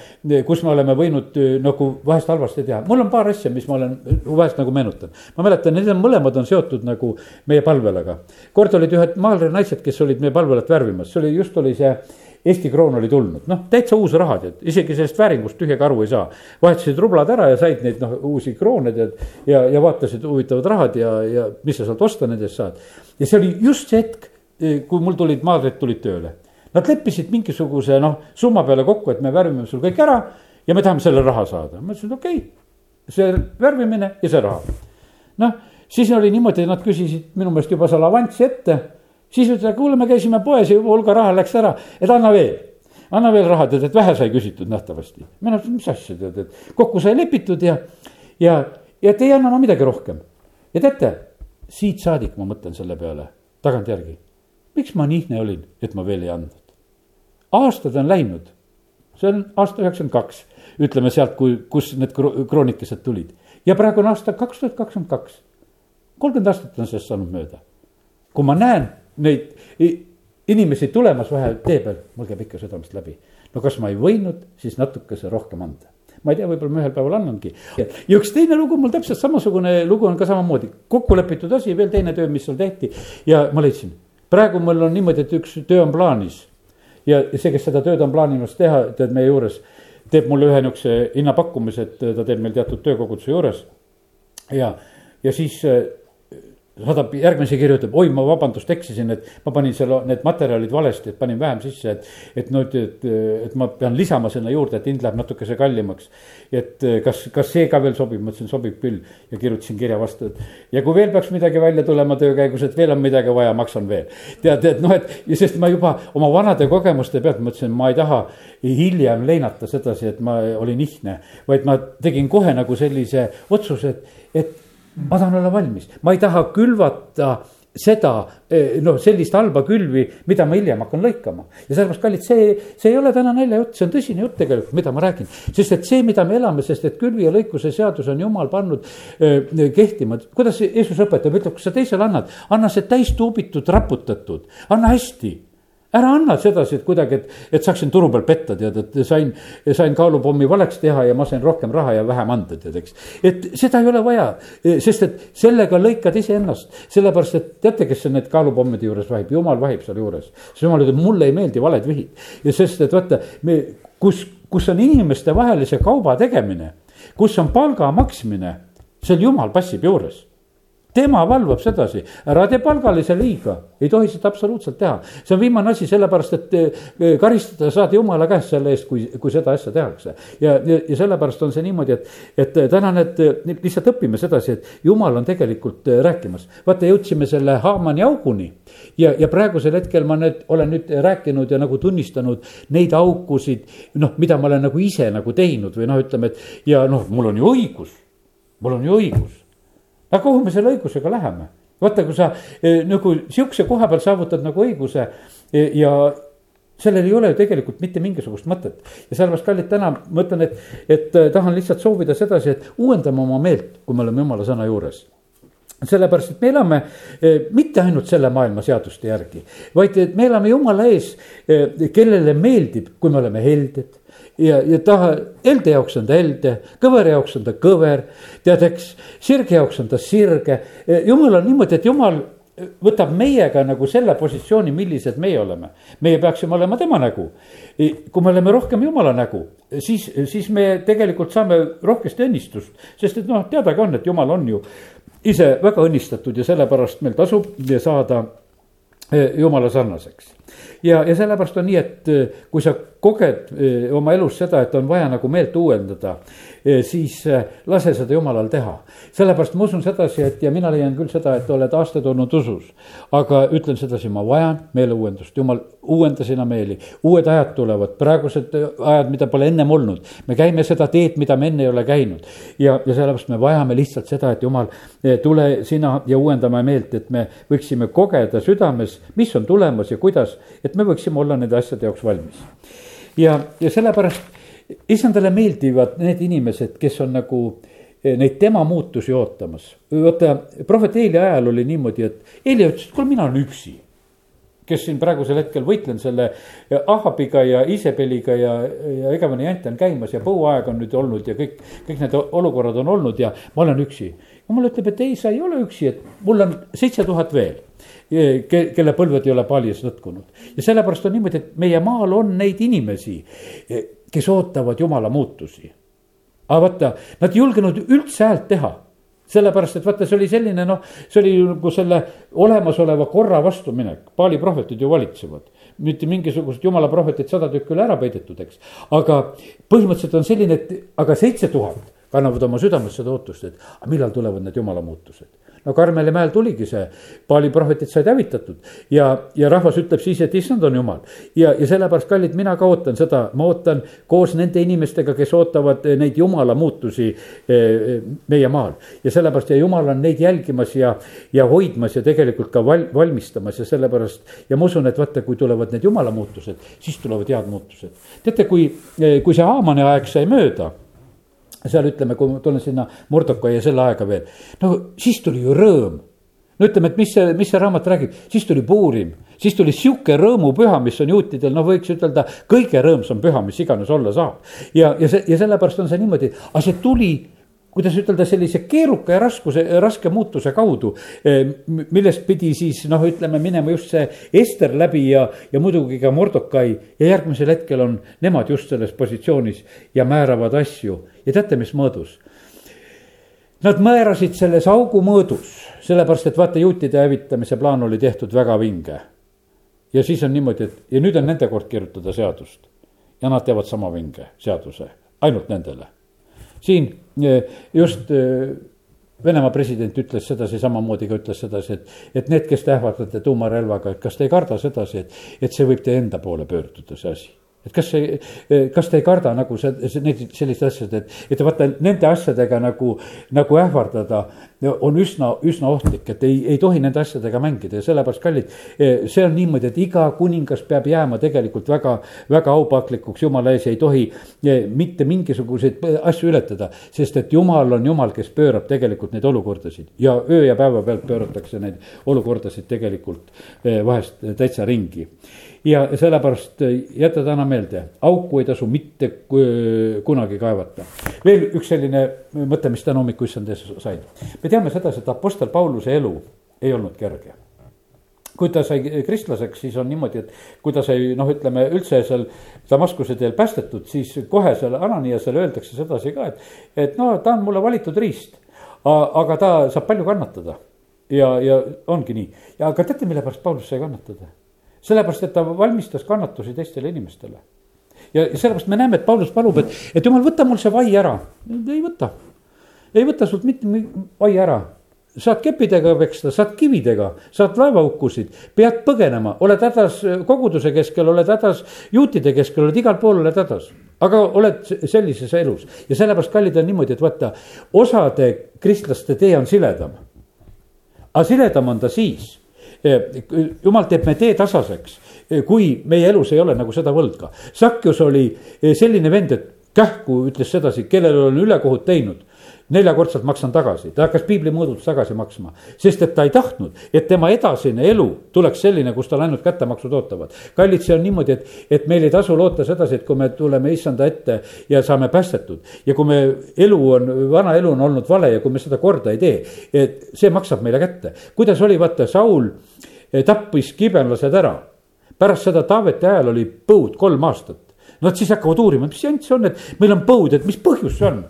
kus me oleme võinud nagu vahest halvasti teha, mul on paar asja, mis ma olen vahest nagu meenutan, ma mäletan need on mõlemad on seotud nagu meie palvelaga. kord olid ühed maalri naised, kes olid meie palvelat värvimas, see oli just oli see Eesti kroon oli tulnud, noh, täitsa uus raha, tead, isegi sellest vääringust tühjagi aru ei saa. vahetasid rublad ära ja said neid noh, uusi kroone tead ja, ja vaatasid huvitavad rahad ja, ja mis sa sealt osta nendest saad. ja see oli just see hetk, kui mul tulid maadrid tulid tööle. Nad leppisid mingisuguse noh, summa peale kokku, et me värvime sul kõik ära ja me tahame selle raha saada. ma ütlesin, okei okay,, see värvimine ja see raha. Noh siis oli niimoodi, nad küsisid minu meelest juba seal avanssi ette. siis ütlesid, kuule, me käisime poes ja juba hulga raha läks ära, et anna veel. anna veel raha, tead, et vähe sai küsitud nähtavasti. mina ütlesin, mis asja tead, et kokku sai lepitud ja, ja, ja et ei anna ma midagi rohkem. ja teate, siit saadik ma mõtlen selle peale tagantjärgi. miks ma nihne olin, et ma veel ei andnud? aastad on läinud, see on aasta üheksakümmend kaks, ütleme sealt, kui, kus need kroonikesed tulid ja praegu on aasta kaks tuhat kakskümmend kaks kolmkümmend aastat on sellest saanud mööda. kui ma näen neid inimesi tulemas vahe tee peal, mul käib ikka südamest läbi. no kas ma ei võinud siis natukese rohkem anda? ma ei tea, võib-olla ma ühel päeval annangi. ja üks teine lugu, mul täpselt samasugune lugu on ka samamoodi, kokku lepitud asi, veel teine töö, mis seal tehti ja ma leidsin. praegu mul on niimoodi, et üks töö on plaanis ja see, kes seda tööd on plaaninud teha, tead meie juures, teeb mulle ühe niisuguse hinnapakkumise, et ta teeb meil teatud töökoguduse juures. ja, ja siis saadab järgmise kirjutab, oi, ma vabandust, eksisin, et ma panin selle, need materjalid valesti, et panin vähem sisse, et. et nüüd, et, et ma pean lisama sinna juurde, et hind läheb natukese kallimaks. et kas, kas see ka veel sobib, ma ütlesin, sobib küll ja kirjutasin kirja vastu, et. ja kui veel peaks midagi välja tulema töö käigus, et veel on midagi vaja, maksan veel. tead, et noh, et ja sest ma juba oma vanade kogemuste pealt mõtlesin, ma ei taha hiljem leinata sedasi, et ma olin ihne. vaid ma tegin kohe nagu sellise otsuse, et, et ma tahan olla valmis, ma ei taha külvata seda noh, sellist halba külvi, mida ma hiljem hakkan lõikama. ja sellepärast, kallid, see, see ei ole täna naljajutt, see on tõsine jutt tegelikult, mida ma räägin. sest et see, mida me elame, sest et külvi ja lõikuse seadus on jumal pannud äh, kehtima. kuidas Jeesus õpetab, ütleb, kui sa teisele annad, anna see täis tuubitud, raputatud, anna hästi ära anna sedasi, et kuidagi, et, et saaksin turu peal petta, tead, et sain, sain kaalupommi valeks teha ja ma sain rohkem raha ja vähem anda, tead, eks. et seda ei ole vaja, sest et sellega lõikad iseennast, sellepärast et teate, kes need kaalupommide juures vahib, jumal vahib seal juures. siis jumal ütleb, mulle ei meeldi valed vihid ja sest, et vaata, me, kus, kus on inimestevahelise kauba tegemine, kus on palga maksmine, seal jumal passib juures tema valvab sedasi, ära tee palgalise liiga, ei tohi seda absoluutselt teha. see on viimane asi, sellepärast et eh, karistada saad jumala käest selle eest, kui, kui seda asja tehakse. ja, ja, ja sellepärast on see niimoodi, et, et täna need, lihtsalt õpime sedasi, et jumal on tegelikult eh, rääkimas. vaata, jõudsime selle Haamani auguni ja, ja praegusel hetkel ma nüüd olen nüüd rääkinud ja nagu tunnistanud neid aukusid, noh, mida ma olen nagu ise nagu teinud või noh, ütleme, et ja noh, mul on ju õigus, mul on ju õigus aga kuhu me selle õigusega läheme? vaata, kui sa eh, nagu sihukese koha peal saavutad nagu õiguse eh, ja sellel ei ole ju tegelikult mitte mingisugust mõtet. ja sellepärast, kallid, täna ma ütlen, et, et eh, tahan lihtsalt soovida sedasi, et uuendame oma meelt, kui me oleme jumala sõna juures sellepärast, et me elame mitte ainult selle maailma seaduste järgi, vaid et me elame jumala ees, kellele meeldib, kui me oleme helded ja, ja ta, elde jaoks on ta elde, kõvera jaoks on ta kõver, tead, eks, sirge jaoks on ta sirge. jumal on niimoodi, et jumal võtab meiega nagu selle positsiooni, millised meie oleme. meie peaksime olema tema nägu. kui me oleme rohkem jumala nägu, siis, siis me tegelikult saame rohkesti õnnistust, sest et noh, teadagi on, et jumal on ju ise väga õnnistatud ja sellepärast meil tasub saada eh, jumala sarnaseks. ja, ja sellepärast on nii, et eh, kui sa koged oma elus seda, et on vaja nagu meelt uuendada, siis lase seda jumalal teha. sellepärast ma usun sedasi, et ja mina leian küll seda, et oled aastaid olnud usus. aga ütlen sedasi, ma vajan meeleuuendust, jumal, uuenda sina meeli, uued ajad tulevad, praegused ajad, mida pole ennem olnud. me käime seda teed, mida me enne ei ole käinud ja, ja sellepärast me vajame lihtsalt seda, et jumal, tule sina ja uuendame meelt, et me võiksime kogeda südames, mis on tulemas ja kuidas, et me võiksime olla nende asjade jaoks valmis. Ja, ja sellepärast issandale meeldivad need inimesed, kes on nagu eh, neid tema muutusi ootamas. vaata, prohvet Eeli ajal oli niimoodi, et Eeli ütles, et kuule, mina olen üksi. kes siin praegusel hetkel võitlen selle Ahabiga ja Isabeliga ja, ja igavene jant on käimas ja põuaeg on nüüd olnud ja kõik, kõik need olukorrad on olnud ja ma olen üksi. jumal ütleb, et ei, sa ei ole üksi, et mul on seitse tuhat veel kelle põlved ei ole paljas lõtkunud. ja sellepärast on niimoodi, et meie maal on neid inimesi, kes ootavad jumala muutusi. aga vaata, nad ei julgenud üldse häält teha sellepärast, et vaata, see oli selline noh, see oli nagu selle olemasoleva korra vastuminek, paali prohvetid ju valitsevad. mitte mingisugused jumala prohvetid sada tükki üle ära peidetud, eks. aga põhimõtteliselt on selline, et aga seitse tuhat kannavad oma südames seda ootust, et millal tulevad need jumala muutused no Karmeli mäel tuligi see, paali prohvetid said hävitatud ja, ja rahvas ütleb siis, et issand on jumal. ja, ja sellepärast, kallid, mina ka ootan seda, ma ootan koos nende inimestega, kes ootavad eh, neid jumala muutusi eh, meie maal. ja sellepärast ja jumal on neid jälgimas ja, ja hoidmas ja tegelikult ka val, valmistamas ja sellepärast. ja ma usun, et vaata, kui tulevad need jumala muutused, siis tulevad head muutused. teate, kui, eh, kui see Haamani aeg sai mööda seal ütleme, kui ma tulen sinna Mordokai ja selle aega veel, no siis tuli ju rõõm. no ütleme, et mis see, mis see raamat räägib, siis tuli Puurim, siis tuli sihuke rõõmupüha, mis on juutidel, no võiks ütelda, kõige rõõmsam püha, mis iganes olla saab. ja, ja see, ja sellepärast on see niimoodi, aga see tuli kuidas ütelda, sellise keeruka ja raskuse, raske muutuse kaudu, eh, millest pidi siis noh, ütleme minema just see Ester läbi ja, ja muidugi ka Mordokai. Ja järgmisel hetkel on nemad just selles positsioonis ja määravad asju ja teate, mis mõõdus? Nad määrasid selles augu mõõdus, sellepärast et vaata, juutide hävitamise plaan oli tehtud väga vinge. ja siis on niimoodi, et ja nüüd on nende kord kirjutada seadust ja nad teevad sama vinge seaduse, ainult nendele siin eh, just eh, Venemaa president ütles sedasi, samamoodi ka ütles sedasi, et, et need, kes te ähvardate tuumarelvaga, et kas te ei karda sedasi, et, et see võib teie enda poole pöörduda, see asi et kas see, kas te ei karda nagu see, see, neid sellised asjad, et, et vaata nende asjadega nagu, nagu ähvardada on üsna, üsna ohtlik, et ei, ei tohi nende asjadega mängida ja sellepärast, kallid, see on niimoodi, et iga kuningas peab jääma tegelikult väga, väga aupaaklikuks jumala ees ja ei tohi mitte mingisuguseid asju ületada. sest et jumal on jumal, kes pöörab tegelikult neid olukordasid ja öö ja päeva pealt pööratakse neid olukordasid tegelikult vahest täitsa ringi ja sellepärast jäta täna meelde, auku ei tasu mitte kunagi kaevata. veel üks selline mõte, mis täna hommikul issand ees sain. me teame sedasi, et Apostel Pauluse elu ei olnud kerge kui ta sai kristlaseks, siis on niimoodi, et kui ta sai noh, ütleme üldse seal Damaskuse teel päästetud, siis kohe seal Ananiasele öeldakse sedasi ka, et, et no ta on mulle valitud riist. aga ta saab palju kannatada ja, ja ongi nii aga teate, mille pärast Paulus sai kannatada? Sellepärast, et ta valmistas kannatusi teistele inimestele. ja, sellepärast me näeme, et Paulus palub, et, et jumal, võta mul see vai ära. ei võta, ei võta sult mitte vai ära saad keppidega peksta, saad kividega, saad laevaukkusid, pead põgenema, oled hädas koguduse keskel, oled hädas juutide keskel, oled igal pool oled hädas. aga oled sellises elus ja sellepärast, kallid, on niimoodi, et vaata, osade kristlaste tee on siledam. aga siledam on ta siis Eh, jumal teeb me tee tasaseks, eh, kui meie elus ei ole nagu seda võlga. Sakjus oli eh, selline vend, et kähku ütles sedasi, kellel on ülekohut teinud neljakordselt maksan tagasi, ta hakkas piiblimõõdult tagasi maksma, sest et ta ei tahtnud, et tema edasine elu tuleks selline, kus tal ainult kättemaksud ootavad. kallid, see on niimoodi, et, et meil ei tasu loota sedasi, et kui me tuleme issanda ette ja saame päästetud ja kui me elu on, vana elu on olnud vale ja kui me seda korda ei tee, et see maksab meile kätte. kuidas oli, vaata, Saul eh, tappis kibenlased ära, pärast seda Taaveti ajal oli põud kolm aastat. Nad siis hakkavad uurima, mis jant see on, et meil on põud, et mis põhjus see on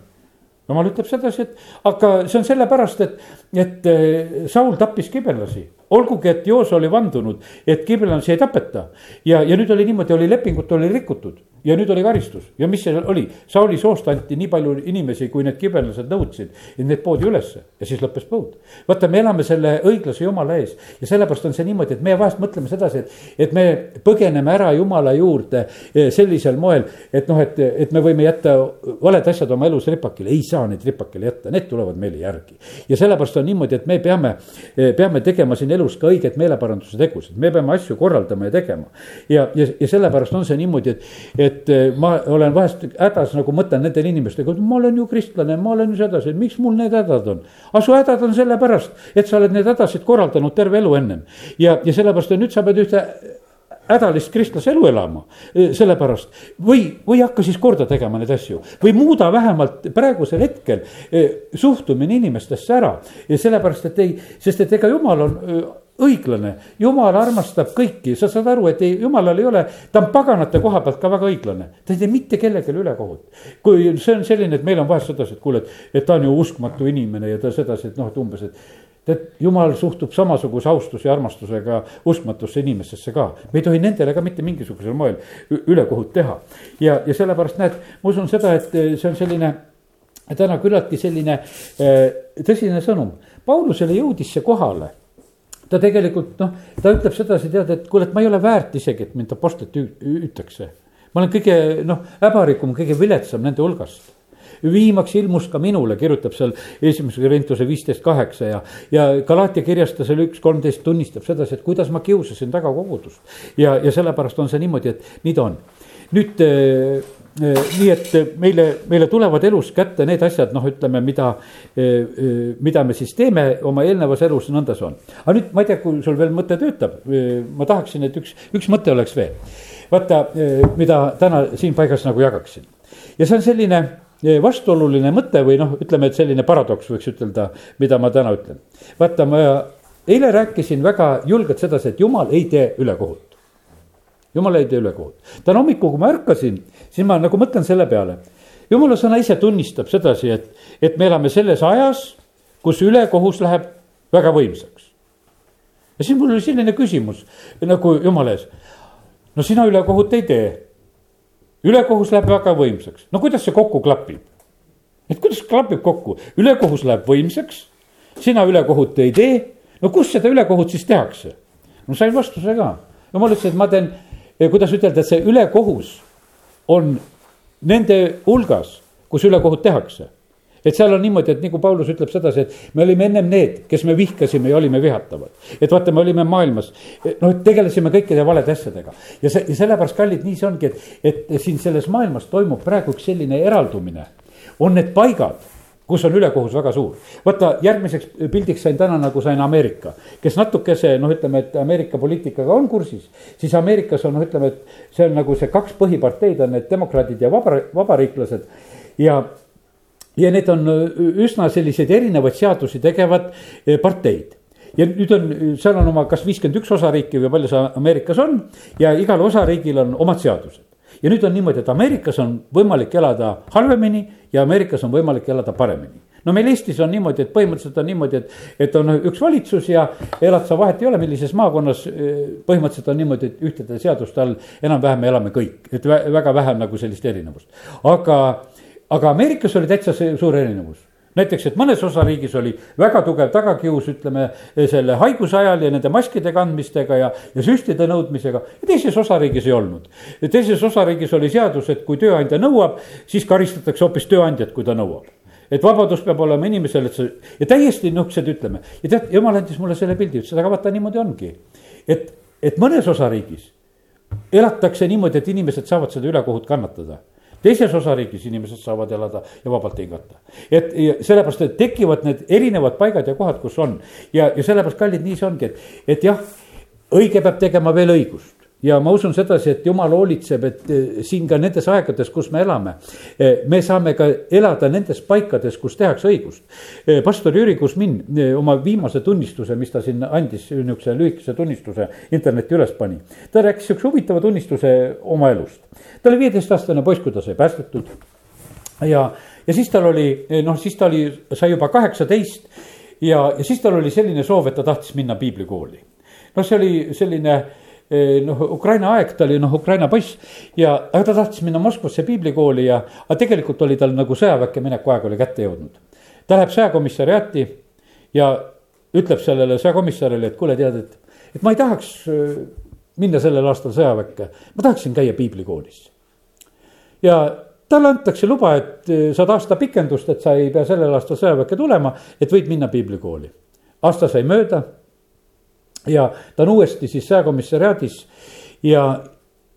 jumal ütleb sedasi, et aga see on sellepärast, et, et eh, Saul tappis kibelasi. olgugi, et Joos oli vandunud, et kibelasi ei tapeta ja, ja nüüd oli niimoodi, oli lepingut oli rikutud ja nüüd oli karistus. Ja mis seal oli, Sauli soost anti nii palju inimesi, kui need kibellased nõudsid, et need poodi ülesse. Ja siis lõppes põud. vaata, me elame selle õiglase jumala ees. Ja sellepärast on see niimoodi, et me vahest mõtleme sedasi, et, et me põgeneme ära jumala juurde eh, sellisel moel, et noh, et, et me võime jätta valed asjad oma elus ripakile, ei saa neid ripakile jätta, need tulevad meile järgi. ja sellepärast on niimoodi, et me peame, eh, peame tegema siin elus ka õiget meeleparanduse tegusid, me peame asju korraldama ja tegema. ja, ja, ja sellepärast on see niimoodi, et, et et eh, ma olen vahest hädas nagu mõtlen nendele inimestele, ma olen ju kristlane, ma olen ju sedasi, miks mul need hädad on. aga su hädad on sellepärast, et sa oled neid hädasid korraldanud terve elu ennem. ja, ja sellepärast, et nüüd sa pead ühte hädalist kristlase elu elama, eh, sellepärast. või, või hakka siis korda tegema neid asju või muuda vähemalt praegusel hetkel eh, suhtumine inimestesse ära. ja sellepärast, et ei, sest et ega jumal on õiglane, jumal armastab kõiki, sa saad aru, et ei, jumalal ei ole, ta on paganate koha pealt ka väga õiglane. ta ei tee mitte kellelegi ülekohut. kui see on selline, et meil on vahest sedasi, et kuule, et, et ta on ju uskmatu inimene ja ta sedasi, et noh, et umbes, et tead, jumal suhtub samasuguse austuse ja armastusega uskmatusse inimestesse ka. me ei tohi nendele ka mitte mingisugusel moel ülekohut teha. ja, ja sellepärast näed, ma usun seda, et see on selline täna küllaltki selline äh, tõsine sõnum. Paulusele jõudis see kohale ta tegelikult noh, ta ütleb sedasi, tead, et kuule, et ma ei ole väärt isegi, et mind apostlit hüütakse. ma olen kõige noh, häbarikum, kõige viletsam nende hulgast viimaks ilmus ka minule, kirjutab seal esimese Korintuse viisteist kaheksa ja, ja Galaatia kirjas ta seal üks kolmteist tunnistab sedasi, et kuidas ma kiusasin taga kogudust. ja, ja sellepärast on see niimoodi, et nii ta on. nüüd nii et äh, meile, meile tulevad elus kätte need asjad, noh, ütleme, mida, äh, mida me siis teeme oma eelnevas elus, nõnda see on. aga nüüd ma ei tea, kui sul veel mõte töötab, ma tahaksin, et üks, üks mõte oleks veel. vaata, mida täna siin paigas nagu jagaksin ja see on selline vastuoluline mõte või noh, ütleme, et selline paradoks võiks ütelda, mida ma täna ütlen. vaata, ma eile rääkisin väga julgelt sedasi, et jumal ei tee ülekohut jumal ei tee ülekohut. täna hommikul, kui ma ärkasin, siis ma nagu mõtlen selle peale. jumala sõna ise tunnistab sedasi, et, et me elame selles ajas, kus ülekohus läheb väga võimsaks. ja siis mul oli selline küsimus nagu jumala ees. no sina ülekohut ei tee. ülekohus läheb väga võimsaks, no kuidas see kokku klapib? et kuidas klapib kokku, ülekohus läheb võimsaks, sina ülekohut ei tee, no kus seda ülekohut siis tehakse? no sain vastuse ka, jumal ütles, et ma teen kuidas ütelda, see ülekohus on nende hulgas, kus ülekohut tehakse. et seal on niimoodi, et nagu Paulus ütleb sedasi, et me olime ennem need, kes me vihkasime ja olime vihatavad. et vaata, me olime maailmas, noh, tegelesime kõikide valede asjadega. ja see, ja sellepärast, kallid, nii see ongi, et, et siin selles maailmas toimub praegu üks selline eraldumine. on need paigad kus on ülekohus väga suur. vaata, järgmiseks pildiks sain täna nagu sain Ameerika, kes natukese noh, ütleme, et Ameerika poliitikaga on kursis. siis Ameerikas on noh, ütleme, et see on nagu see kaks põhiparteid on need demokraadid ja vaba, vabariiklased. ja, ja need on üsna selliseid erinevaid seadusi tegevad eh, parteid ja nüüd on, seal on oma kas viiskümmend üks osariiki või palju see Ameerikas on ja igal osariigil on omad seadused ja nüüd on niimoodi, et Ameerikas on võimalik elada halvemini ja Ameerikas on võimalik elada paremini no meil Eestis on niimoodi, et põhimõtteliselt on niimoodi, et, et on üks valitsus ja elad sa vahet ei ole, millises maakonnas. põhimõtteliselt on niimoodi, et ühtede seaduste all enam-vähem me elame kõik, et väga vähe on nagu sellist erinevust. aga, aga Ameerikas oli täitsa see suur erinevus näiteks, et mõnes osariigis oli väga tugev tagakius, ütleme selle haiguse ajal ja nende maskide kandmistega ja, ja süstide nõudmisega ja teises osariigis ei olnud. teises osariigis oli seadus, et kui tööandja nõuab, siis karistatakse hoopis tööandjat, kui ta nõuab et vabadus peab olema inimesel, et see ja täiesti nihukesed ütleme ja tead, jumal andis mulle selle pildi, ütles, aga vaata niimoodi ongi. et, et mõnes osariigis elatakse niimoodi, et inimesed saavad seda ülekohut kannatada teises osariigis inimesed saavad elada ja vabalt hingata. et sellepärast, et tekivad need erinevad paigad ja kohad, kus on ja, ja sellepärast, kallid, nii see ongi, et, et jah, õige peab tegema veel õigust ja ma usun sedasi, et jumal hoolitseb, et eh, siin ka nendes aegades, kus me elame, eh, me saame ka elada nendes paikades, kus tehakse õigust. Eh, pastor Jüri Kusmin oma viimase tunnistuse, mis ta siin andis, niisuguse lühikese tunnistuse internetti üles pani. ta rääkis sihukese huvitava tunnistuse oma elust. ta oli viieteistaastane poiss, kui ta sai päästetud. ja, ja siis tal oli, noh, siis ta oli, sai juba kaheksateist ja, ja siis tal oli selline soov, et ta tahtis minna piiblikooli. noh, see oli selline noh, Ukraina aeg, ta oli noh, Ukraina poiss ja, aga ta tahtis minna Moskvasse piiblikooli ja, aga tegelikult oli tal nagu sõjaväkke mineku aeg oli kätte jõudnud. ta läheb sõjakomissariaati ja ütleb sellele sõjakomissarile, et kuule, tead, et, et ma ei tahaks äh, minna sellel aastal sõjaväkke, ma tahaksin käia piiblikoolis. ja talle antakse luba, et äh, saad aasta pikendust, et sa ei pea sellel aastal sõjaväkke tulema, et võid minna piiblikooli. aasta sai mööda ja ta on uuesti siis sõjakomissariaadis ja,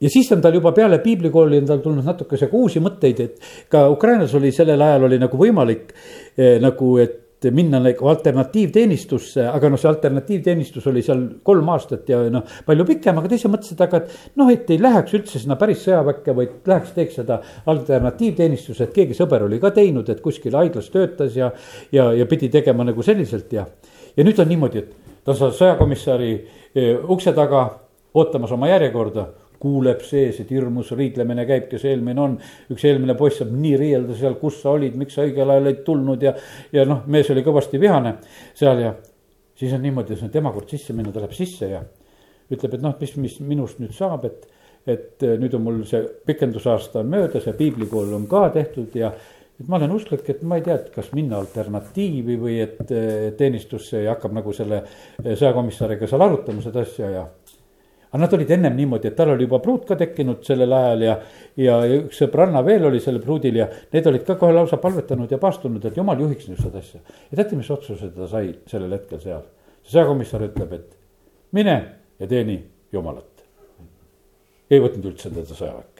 ja siis on tal juba peale piiblikooli on tal tulnud natukese uusi mõtteid, et ka Ukrainas oli sellel ajal oli nagu võimalik eh, nagu, et minna nagu alternatiivteenistusse, aga noh, see alternatiivteenistus oli seal kolm aastat ja noh, palju pikem, aga ta ise mõtles, et aga et noh, et ei läheks üldse sinna päris sõjaväkke, vaid läheks, teeks seda alternatiivteenistuse, et keegi sõber oli ka teinud, et kuskil haiglas töötas ja, ja, ja pidi tegema nagu selliselt ja, ja nüüd on niimoodi, et ta on seal sõjakomissari eh, ukse taga ootamas oma järjekorda kuuleb sees, et hirmus riidlemine käib, kes eelmine on. üks eelmine poiss saab nii riielda seal, kus sa olid, miks sa õigel ajal ei tulnud ja, ja noh, mees oli kõvasti vihane seal ja. siis on niimoodi, et see on tema kord sisse minna, ta läheb sisse ja ütleb, et noh, mis, mis minust nüüd saab, et. et eh, nüüd on mul see pikendusaasta on möödas ja piiblikool on ka tehtud ja et ma olen usklik, et ma ei tea, et kas minna alternatiivi või et teenistusse ja hakkab nagu selle sõjakomissariga seal arutama seda asja ja. aga nad olid ennem niimoodi, et tal oli juba pruut ka tekkinud sellel ajal ja, ja üks sõbranna veel oli sellel pruudil ja need olid ka kohe lausa palvetanud ja paastunud, et jumal juhiks nüüd seda asja. ja teate, mis otsuse ta sai sellel hetkel seal? see sõjakomissar ütleb, et mine ja teeni jumalat. ei võtnud üldse teda sõjaväkke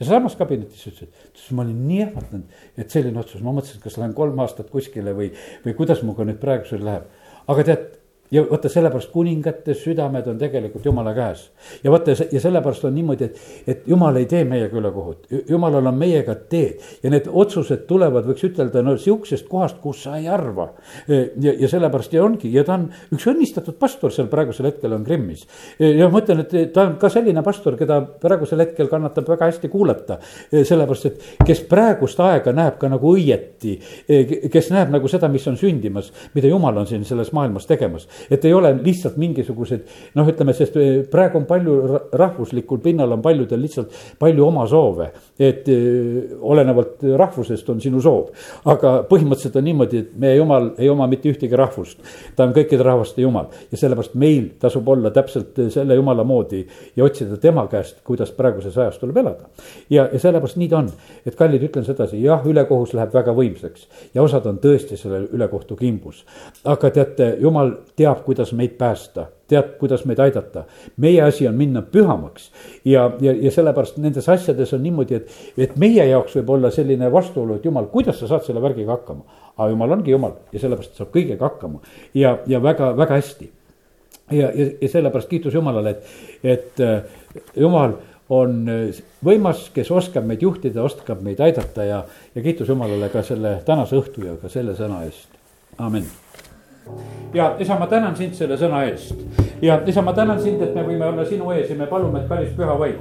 ja samas kabinetis ütles, et ma olin nii ehmatanud, et selline otsus, ma mõtlesin, kas lähen kolm aastat kuskile või, või kuidas minuga nüüd praegusel läheb. aga tead, ja vaata, sellepärast kuningate südamed on tegelikult jumala käes. ja vaata ja sellepärast on niimoodi, et, et jumal ei tee meiega ülekohut, jumalal on meiega teed ja need otsused tulevad, võiks ütelda, no sihukesest kohast, kus sa ei arva. ja, ja sellepärast ja ongi ja ta on üks õnnistatud pastor seal praegusel hetkel on Krimmis. ja ma ütlen, et ta on ka selline pastor, keda praegusel hetkel kannatab väga hästi kuulata. sellepärast, et kes praegust aega näeb ka nagu õieti, kes näeb nagu seda, mis on sündimas, mida jumal on siin selles maailmas tegemas et ei ole lihtsalt mingisugused noh, ütleme, sest eh, praegu on palju rahvuslikul pinnal on paljudel lihtsalt palju oma soove. et eh, olenevalt rahvusest on sinu soov, aga põhimõtteliselt on niimoodi, et meie jumal ei oma mitte ühtegi rahvust. ta on kõikide rahvaste jumal ja sellepärast meil tasub olla täpselt selle jumala moodi ja otsida tema käest, kuidas praeguses ajas tuleb elada. ja, ja sellepärast nii ta on, et kallid, ütlen sedasi, jah, ülekohus läheb väga võimsaks ja osad on tõesti selle ülekohtu kimbus. aga teate, jumal teab teab, kuidas meid päästa, teab, kuidas meid aidata. meie asi on minna pühamaks ja, ja, ja sellepärast nendes asjades on niimoodi, et, et meie jaoks võib olla selline vastuolu, et jumal, kuidas sa saad selle värgiga hakkama. aga jumal ongi jumal ja sellepärast saab kõigega hakkama ja, ja väga, väga hästi. ja, ja, ja sellepärast kiitus Jumalale, et, et äh, Jumal on äh, võimas, kes oskab meid juhtida, oskab meid aidata ja, ja kiitus Jumalale ka selle tänase õhtu ja ka selle sõna eest, amin ja isa, ma tänan sind selle sõna eest ja isa, ma tänan sind, et me võime olla sinu ees ja me palume, et päris püha vaim.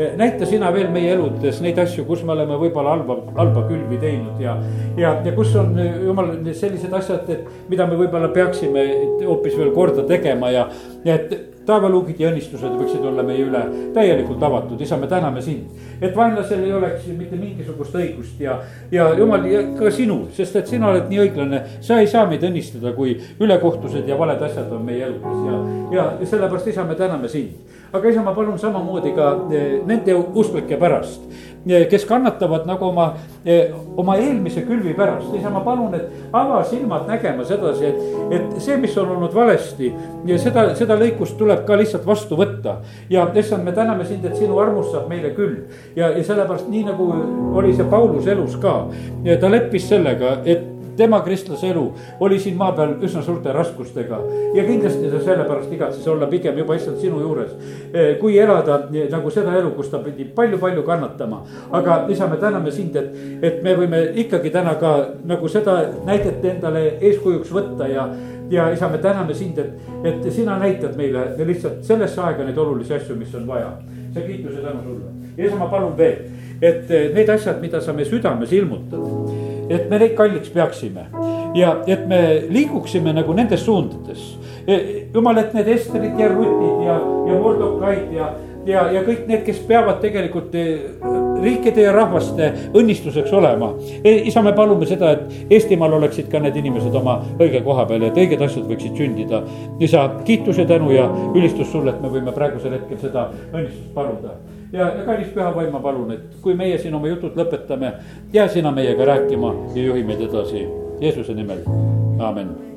Eh, näita sina veel meie eludes neid asju, kus me oleme võib-olla halba, halba külvi teinud ja, ja, ja kus on eh, jumal sellised asjad, et mida me võib-olla peaksime hoopis veel korda tegema ja, ja et taevaluugid ja õnnistused võiksid olla meie üle täielikult avatud, isa, me täname sind. et vaenlasel ei oleks mitte mingisugust õigust ja, ja jumal ka sinul, sest et sina oled nii õiglane. sa ei saa meid õnnistada, kui ülekohtused ja valed asjad on meie eludes ja, ja, ja sellepärast, isa, me täname sind. aga isa, ma palun samamoodi ka eh, nende usklike pärast kes kannatavad nagu oma, eh, oma eelmise külvi pärast. isa, ma palun, et ava silmad nägema sedasi, et, et see, mis on olnud valesti seda, seda lõikust tuleb ka lihtsalt vastu võtta. ja issand, me täname sind, et sinu armust saab meile küll ja, ja sellepärast nii nagu oli see Paulus elus ka. ta leppis sellega, et tema kristlase elu oli siin maa peal üsna suurte raskustega. ja kindlasti ta sellepärast igatses olla pigem juba issand sinu juures. Eh, kui elada nagu seda elu, kus ta pidi palju-palju kannatama. aga isa, me täname sind, et, et me võime ikkagi täna ka nagu seda näidet endale eeskujuks võtta ja ja isa, me täname sind, et, et sina näitad meile lihtsalt sellesse aega neid olulisi asju, mis on vaja. see kiitus ja tänu sulle. ja isa, ma palun veel, et need asjad, mida sa meie südames ilmutad et me neid kalliks peaksime ja et me liiguksime nagu nendes suundades. jumal, et need Esterid ja Rutid ja, ja Mordokaid ja, ja, ja kõik need, kes peavad tegelikult riikide ja rahvaste õnnistuseks olema. isa, me palume seda, et Eestimaal oleksid ka need inimesed oma õige koha peal ja et õiged asjad võiksid sündida. isa, kiitus ja tänu ja ülistus sulle, et me võime praegusel hetkel seda õnnistust paluda ja, ja kallis püha vaim, ma palun, et kui meie siin oma jutud lõpetame, jää sina meiega rääkima ja juhi meid edasi Jeesuse nimel, aamen